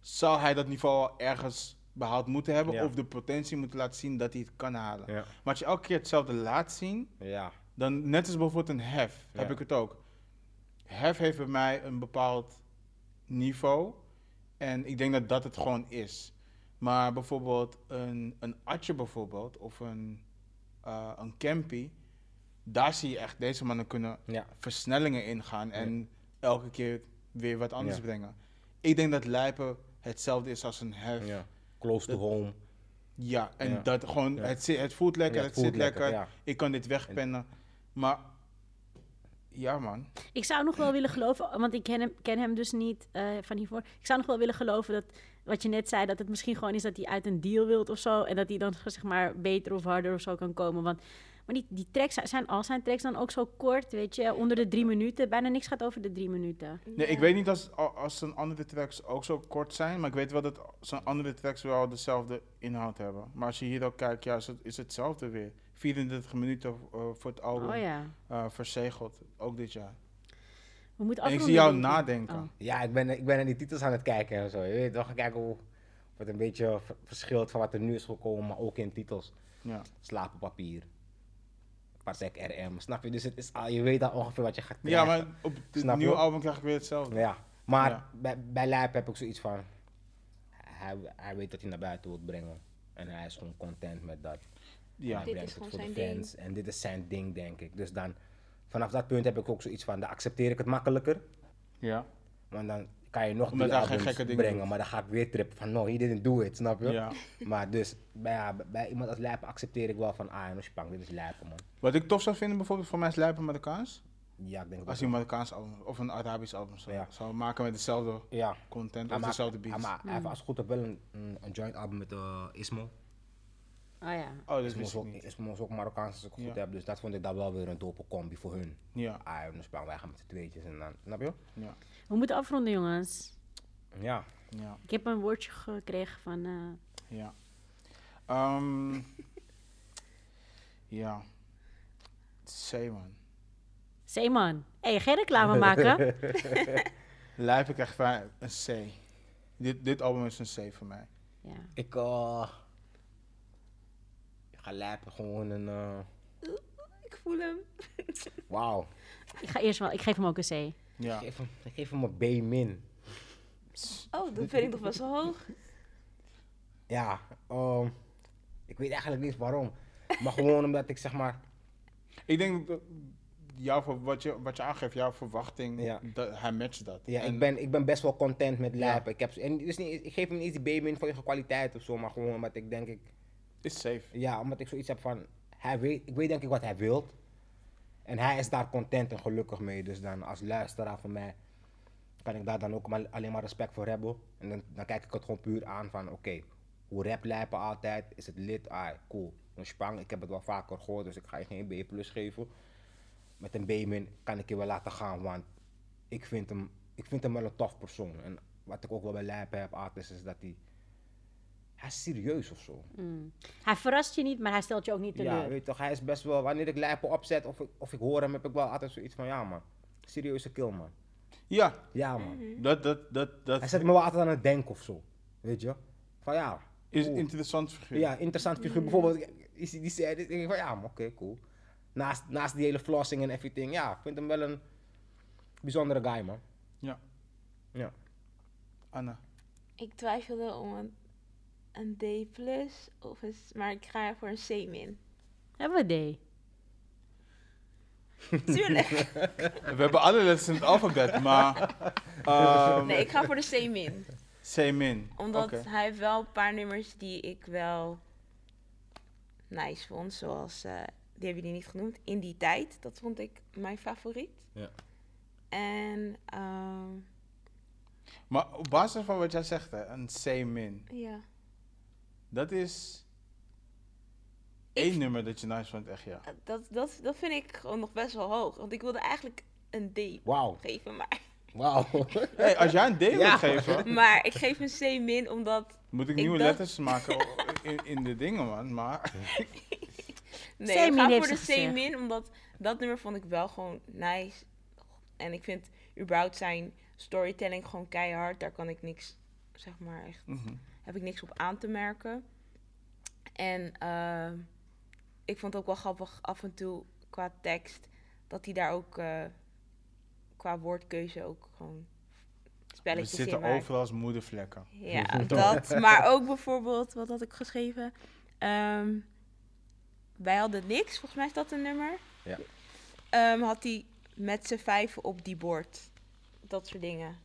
zal hij dat niveau al ergens behaald moeten hebben. Ja. Of de potentie moeten laten zien dat hij het kan halen. Ja. Maar als je elke keer hetzelfde laat zien, Ja. dan net als bijvoorbeeld een hef, heb ik het ook. Hef heeft bij mij een bepaald niveau. En ik denk dat dat het gewoon is. Maar bijvoorbeeld een, een Atje bijvoorbeeld, of een, eh een Campy, daar zie je echt, deze mannen kunnen versnellingen ingaan en elke keer weer wat anders brengen. Ik denk dat Lijpen hetzelfde is als een Hef. Ja. Close to Dat- home. en Ja. dat gewoon, Ja. Het, zit, het voelt lekker, Ja, het, voelt zit lekker, Ja. ik kan dit wegpennen. Maar, ja man. Ik zou nog wel willen geloven, want ik ken hem, ken hem dus niet eh, van hiervoor. Ik zou nog wel willen geloven dat, wat je net zei, dat het misschien gewoon is dat hij uit een deal wilt of zo. En dat hij dan zeg maar beter of harder of zo kan komen. Want, maar die, die tracks zijn- al zijn tracks dan ook zo kort, weet je, onder de drie minuten. Bijna niks gaat over de drie minuten. Nee, ik weet niet als, als zijn andere tracks ook zo kort zijn, maar ik weet wel dat zijn andere tracks wel dezelfde inhoud hebben. Maar als je hier ook kijkt, ja, is het, is hetzelfde weer. 34 minuten eh, voor het album Oh ja. eh, verzegeld, ook dit jaar. We moeten En ik zie jou nadenken. Oh. Ja, ik ben, ik ben naar die titels aan het kijken en zo. Je weet toch, kijken hoe of het een beetje ver- verschilt van wat er nu is gekomen, maar ook in titels. Ja. Slapenpapier, Patek RM, snap je? Dus het is al, je weet al ongeveer wat je gaat ja, krijgen. maar op het Snap je? nieuwe album krijg ik weer hetzelfde. Ja, maar Ja. bij, bij Lijp heb ik zoiets van, hij, hij weet dat hij naar buiten wil brengen. En hij is gewoon content met dat. Ja. Hij Dit brengt is het gewoon voor zijn de fans. En dit is zijn ding, denk ik. Dus dan, vanaf dat punt heb ik ook zoiets van, dan accepteer ik het makkelijker. Ja. Want dan kan je nog Omdat drie hij geen albums gekke dingen brengen, doet. maar dan ga ik weer trippen van, no, he didn't do it, snap je? ja. Maar dus, bij, ja, bij iemand als Lijp accepteer ik wel van, ah, no spang, dit is Lijp, man. Wat ik tof zou vinden bijvoorbeeld voor mij is Lijpen Marokkaans. Ja, ik denk Als dat hij een Marokkaans album of een Arabisch album zou, Ja. zou maken met dezelfde Ja, content of dezelfde beats. maakt- hij heeft als het goed op wel een, een, joint album met eh, Ismo. Oh ja. Oh, dat is, ook, niet. Ismo is ook Marokkaans als ik het Ja. goed heb, dus dat vond ik dan wel weer een dope combi voor hun. Ja, Ah, spang, wij gaan met z'n tweetjes en dan, snap je? ja, We moeten afronden, jongens. Ja. ja, Ik heb een woordje gekregen van... eh, ja. Ehm, ja. C, man. Zeeman. Hé, hey, geen reclame maken. Lijpen krijgt van een C. Dit, dit album is een C voor mij. ja. Ik, eh ik ga lijpen gewoon een, eh Ik voel hem. wauw. Ik ga eerst wel... Ik geef hem ook een C. Ja. Ik geef hem, ik geef hem een B min. Oh, dat vind ik nog best wel hoog. Ja, ehm, ik weet eigenlijk niet waarom. Maar gewoon omdat ik zeg maar, Ik denk dat jouw, wat, je, wat je aangeeft, jouw verwachting, Ja. dat, hij matcht dat. ja, En- ik, ben, ik ben best wel content met lijpen. Ik, heb, en dus niet, ik geef hem niet die B min vanwege kwaliteit of zo, maar gewoon omdat ik denk ik, Is safe. ja, omdat ik zoiets heb van, hij weet, ik weet denk ik wat hij wil. En hij is daar content en gelukkig mee. Dus dan als luisteraar van mij kan ik daar dan ook maar, alleen maar respect voor hebben. En dan, kijk ik het gewoon puur aan van oké, hoe rap lijpen altijd, is het lid, ah cool. Een spang, ik heb het wel vaker gehoord, dus ik ga je geen B plus geven. Met een B min kan ik je wel laten gaan, want ik vind hem, ik vind hem wel een tof persoon. En wat ik ook wel bij lijpen heb, artist, is dat hij, hij is serieus of zo. Mm. Hij verrast je niet, maar hij stelt je ook niet Ja, teleur. weet je toch, hij is best wel, wanneer ik lijpen opzet of ik, of ik hoor hem, heb ik wel altijd zoiets van, ja man, serieuze kill man. Ja, Ja man. dat, dat, dat, dat Hij zet me wel altijd aan het denken of zo, weet je. Van ja, is cool. interessant figuur. Ja, interessant figuur. Bijvoorbeeld, is die, die zei, dit, denk ik van ja, maar oké, cool. Naast, naast die hele flossing en everything, ja, ik vind hem wel een bijzondere guy, man. Ja. Ja. Anna. Ik twijfelde om een, een D+, plus of een, s- maar ik ga voor een C min. Hebben we D? <laughs> Tuurlijk. <laughs> We hebben alle letters in het alfabet, maar... <laughs> ehm Nee, ik ga voor de C min. C min. Omdat hij heeft wel een paar nummers die ik wel nice vond. Zoals, eh, die hebben jullie niet genoemd, In die tijd. Dat vond ik mijn favoriet. Ja. En, ehm, Maar op basis van wat jij zegt, hè, een C min. ja. Dat is Ik- één nummer dat je nice vond, echt ja. Dat, dat, dat vind ik gewoon nog best wel hoog. Want ik wilde eigenlijk een D Wauw, geven, maar, <laughs> wauw. Hey, als jij een D Ja. wilt geven, maar ik geef een C min omdat... moet ik Ik nieuwe letters maken in, in de dingen, man. Maar <laughs> Nee, C ik ga voor de. C min, omdat dat nummer vond ik wel gewoon nice. En ik vind überhaupt zijn storytelling gewoon keihard. Daar kan ik niks, zeg maar, echt, Mhm. Heb ik niks op aan te merken. En eh, ik vond het ook wel grappig af en toe qua tekst, dat hij daar ook eh, qua woordkeuze ook gewoon we spelletjes in zitten maakt. overal als moedervlekken. Ja, <laughs> dat. Maar ook bijvoorbeeld, wat had ik geschreven? Ehm, wij hadden niks, volgens mij is dat een nummer. Ja. Ehm, had hij met z'n vijven op die bord. Dat soort dingen.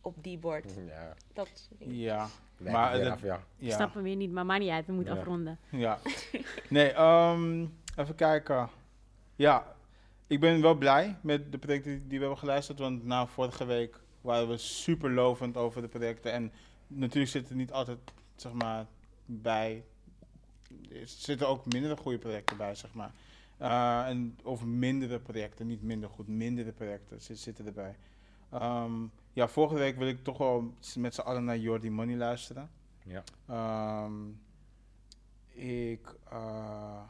Op die bord. Ja, Dat soort dingen. Ja, maar maar weer dat- af, ja. Ik ja. snap hem weer niet, maar maakt niet uit. We moeten Ja. afronden. Ja. Nee, ehm, even kijken. Ja, ik ben wel blij met de projecten die die we hebben geluisterd. Want na vorige week waren we super lovend over de projecten. En natuurlijk zitten er niet altijd, zeg maar, bij. Er zitten ook mindere goede projecten bij, zeg maar. Eh, en over mindere projecten, niet minder goed, mindere projecten zit- zitten erbij. Ehm, ja, vorige week wil ik toch wel met z'n allen naar Jordi Money luisteren. Ja. Ehm, ik, eh,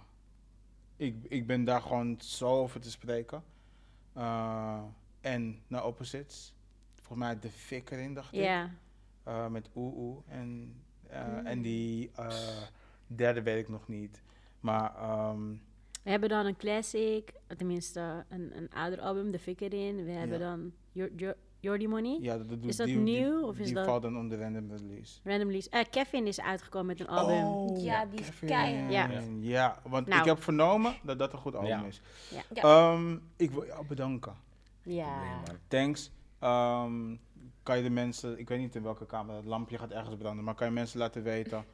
ik, ik ben daar gewoon zo over te spreken. Eh, en naar Opposites. Volgens mij de fik erin, dacht ik. Ja. Eh, met Oeh Oeh. En, eh, en die eh, derde weet ik nog niet. Maar ehm, We hebben dan een classic, tenminste een, een ouder album, De Fik erin. We hebben Ja. dan Jor- Jor- Jordi Money, ja, dat, Is dat die, nieuw, Die, of is die dat- valt dan onder random release. Random Release. Eh, Kevin is uitgekomen met een album. Oh, Ja, die is Kevin. keihard. Ja. Ja, want Nou. ik heb vernomen dat dat een goed album Ja. is. Ja. Ehm, ik wil jou bedanken. Ja. Nee, man. Thanks. Ehm, kan je de mensen, ik weet niet in welke kamer, het lampje gaat ergens branden, maar kan je mensen laten weten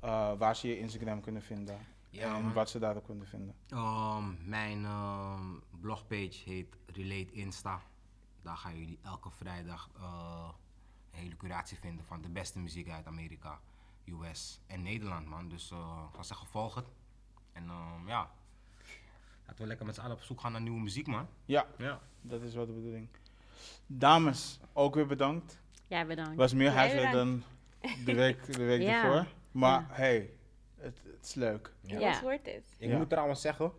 eh, waar ze je Instagram kunnen vinden Ja, en wat ze daarop kunnen vinden? Ehm, mijn ehm, blogpage heet Relate Insta. Daar gaan jullie elke vrijdag eh, een hele curatie vinden van de beste muziek uit Amerika, US en Nederland, man. Dus eh ik zou zeggen, volg het. En ehm, ja, laten we lekker met z'n allen op zoek gaan naar nieuwe muziek, man. Ja, Ja. dat is wel de bedoeling. Dames, ook weer bedankt. Ja, bedankt. was meer huiswerk dan de week, de week <laughs> Ja. ervoor. Maar Ja. hey, het, het is leuk. Ja. Dat wordt het. Ik Ja. moet trouwens zeggen,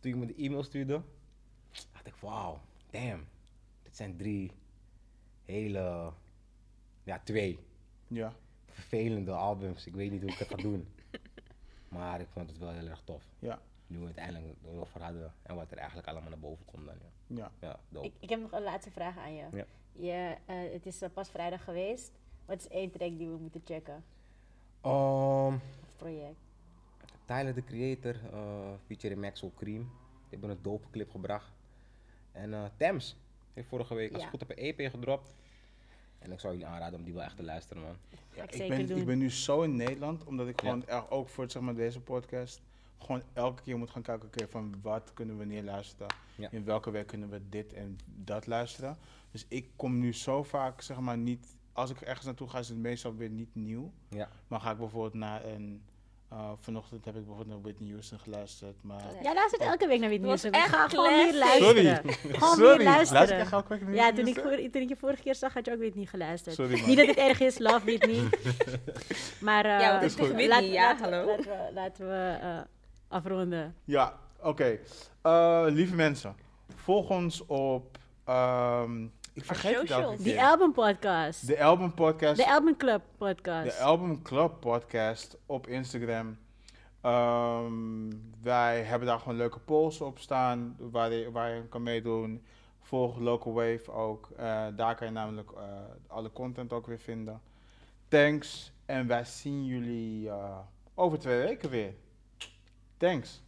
toen ik me de e-mail stuurde, dacht ik, wauw, damn. Zijn drie hele, ja, twee Ja, vervelende albums. Ik weet niet hoe ik het ga doen. <laughs> Maar ik vond het wel heel erg tof. ja, Nu we uiteindelijk erover hadden en wat er eigenlijk allemaal naar boven komt dan. Ja, ja. ja. Ik, ik heb nog een laatste vraag aan je. Ja. je eh, het is eh, pas vrijdag geweest. Wat is één track die we moeten checken? Um, Of project? Tyler, the Creator, uh, featuring Maxwell Cream. Die hebben een dope clip gebracht. En eh Thames heeft vorige week als Ja. het goed op een EP gedropt. En ik zou jullie aanraden om die wel echt te luisteren, man. Ga ik ben, doen. ik ben nu zo in Nederland, omdat ik Ja. gewoon ook voor zeg maar, deze podcast gewoon elke keer moet gaan kijken, oké, van wat kunnen we neerluisteren? Ja. In welke week kunnen we dit en dat luisteren? Dus ik kom nu zo vaak, zeg maar, niet, als ik ergens naartoe ga, is het meestal weer niet nieuw. Ja. Maar ga ik bijvoorbeeld naar een Uh, vanochtend heb ik bijvoorbeeld naar Whitney Houston geluisterd, maar... Jij luistert elke week naar Whitney Houston. echt Ga gewoon classic. luisteren. Sorry. Gewoon Sorry. luisteren. Luister ik echt elke week naar Ja, toen ik, voor, toen ik je vorige keer zag, had je ook Whitney geluisterd. Sorry, man. Niet dat het erg is, love Whitney. <laughs> maar eh, Ja, is goed. Whitney, laten- ja, we- hallo. Laten we, laten we eh, afronden. Ja, oké. Eh, lieve mensen, volg ons op... ehm, ik vergeet het elke keer. Die Album Podcast. De Album Podcast. De Album Club Podcast. De Album Club podcast op Instagram. Ehm, wij hebben daar gewoon leuke polls op staan waar je, waar je kan meedoen. Volg Local Wave ook. Eh, daar kan je namelijk eh, alle content ook weer vinden. Thanks. En wij zien jullie eh, over twee weken weer. Thanks.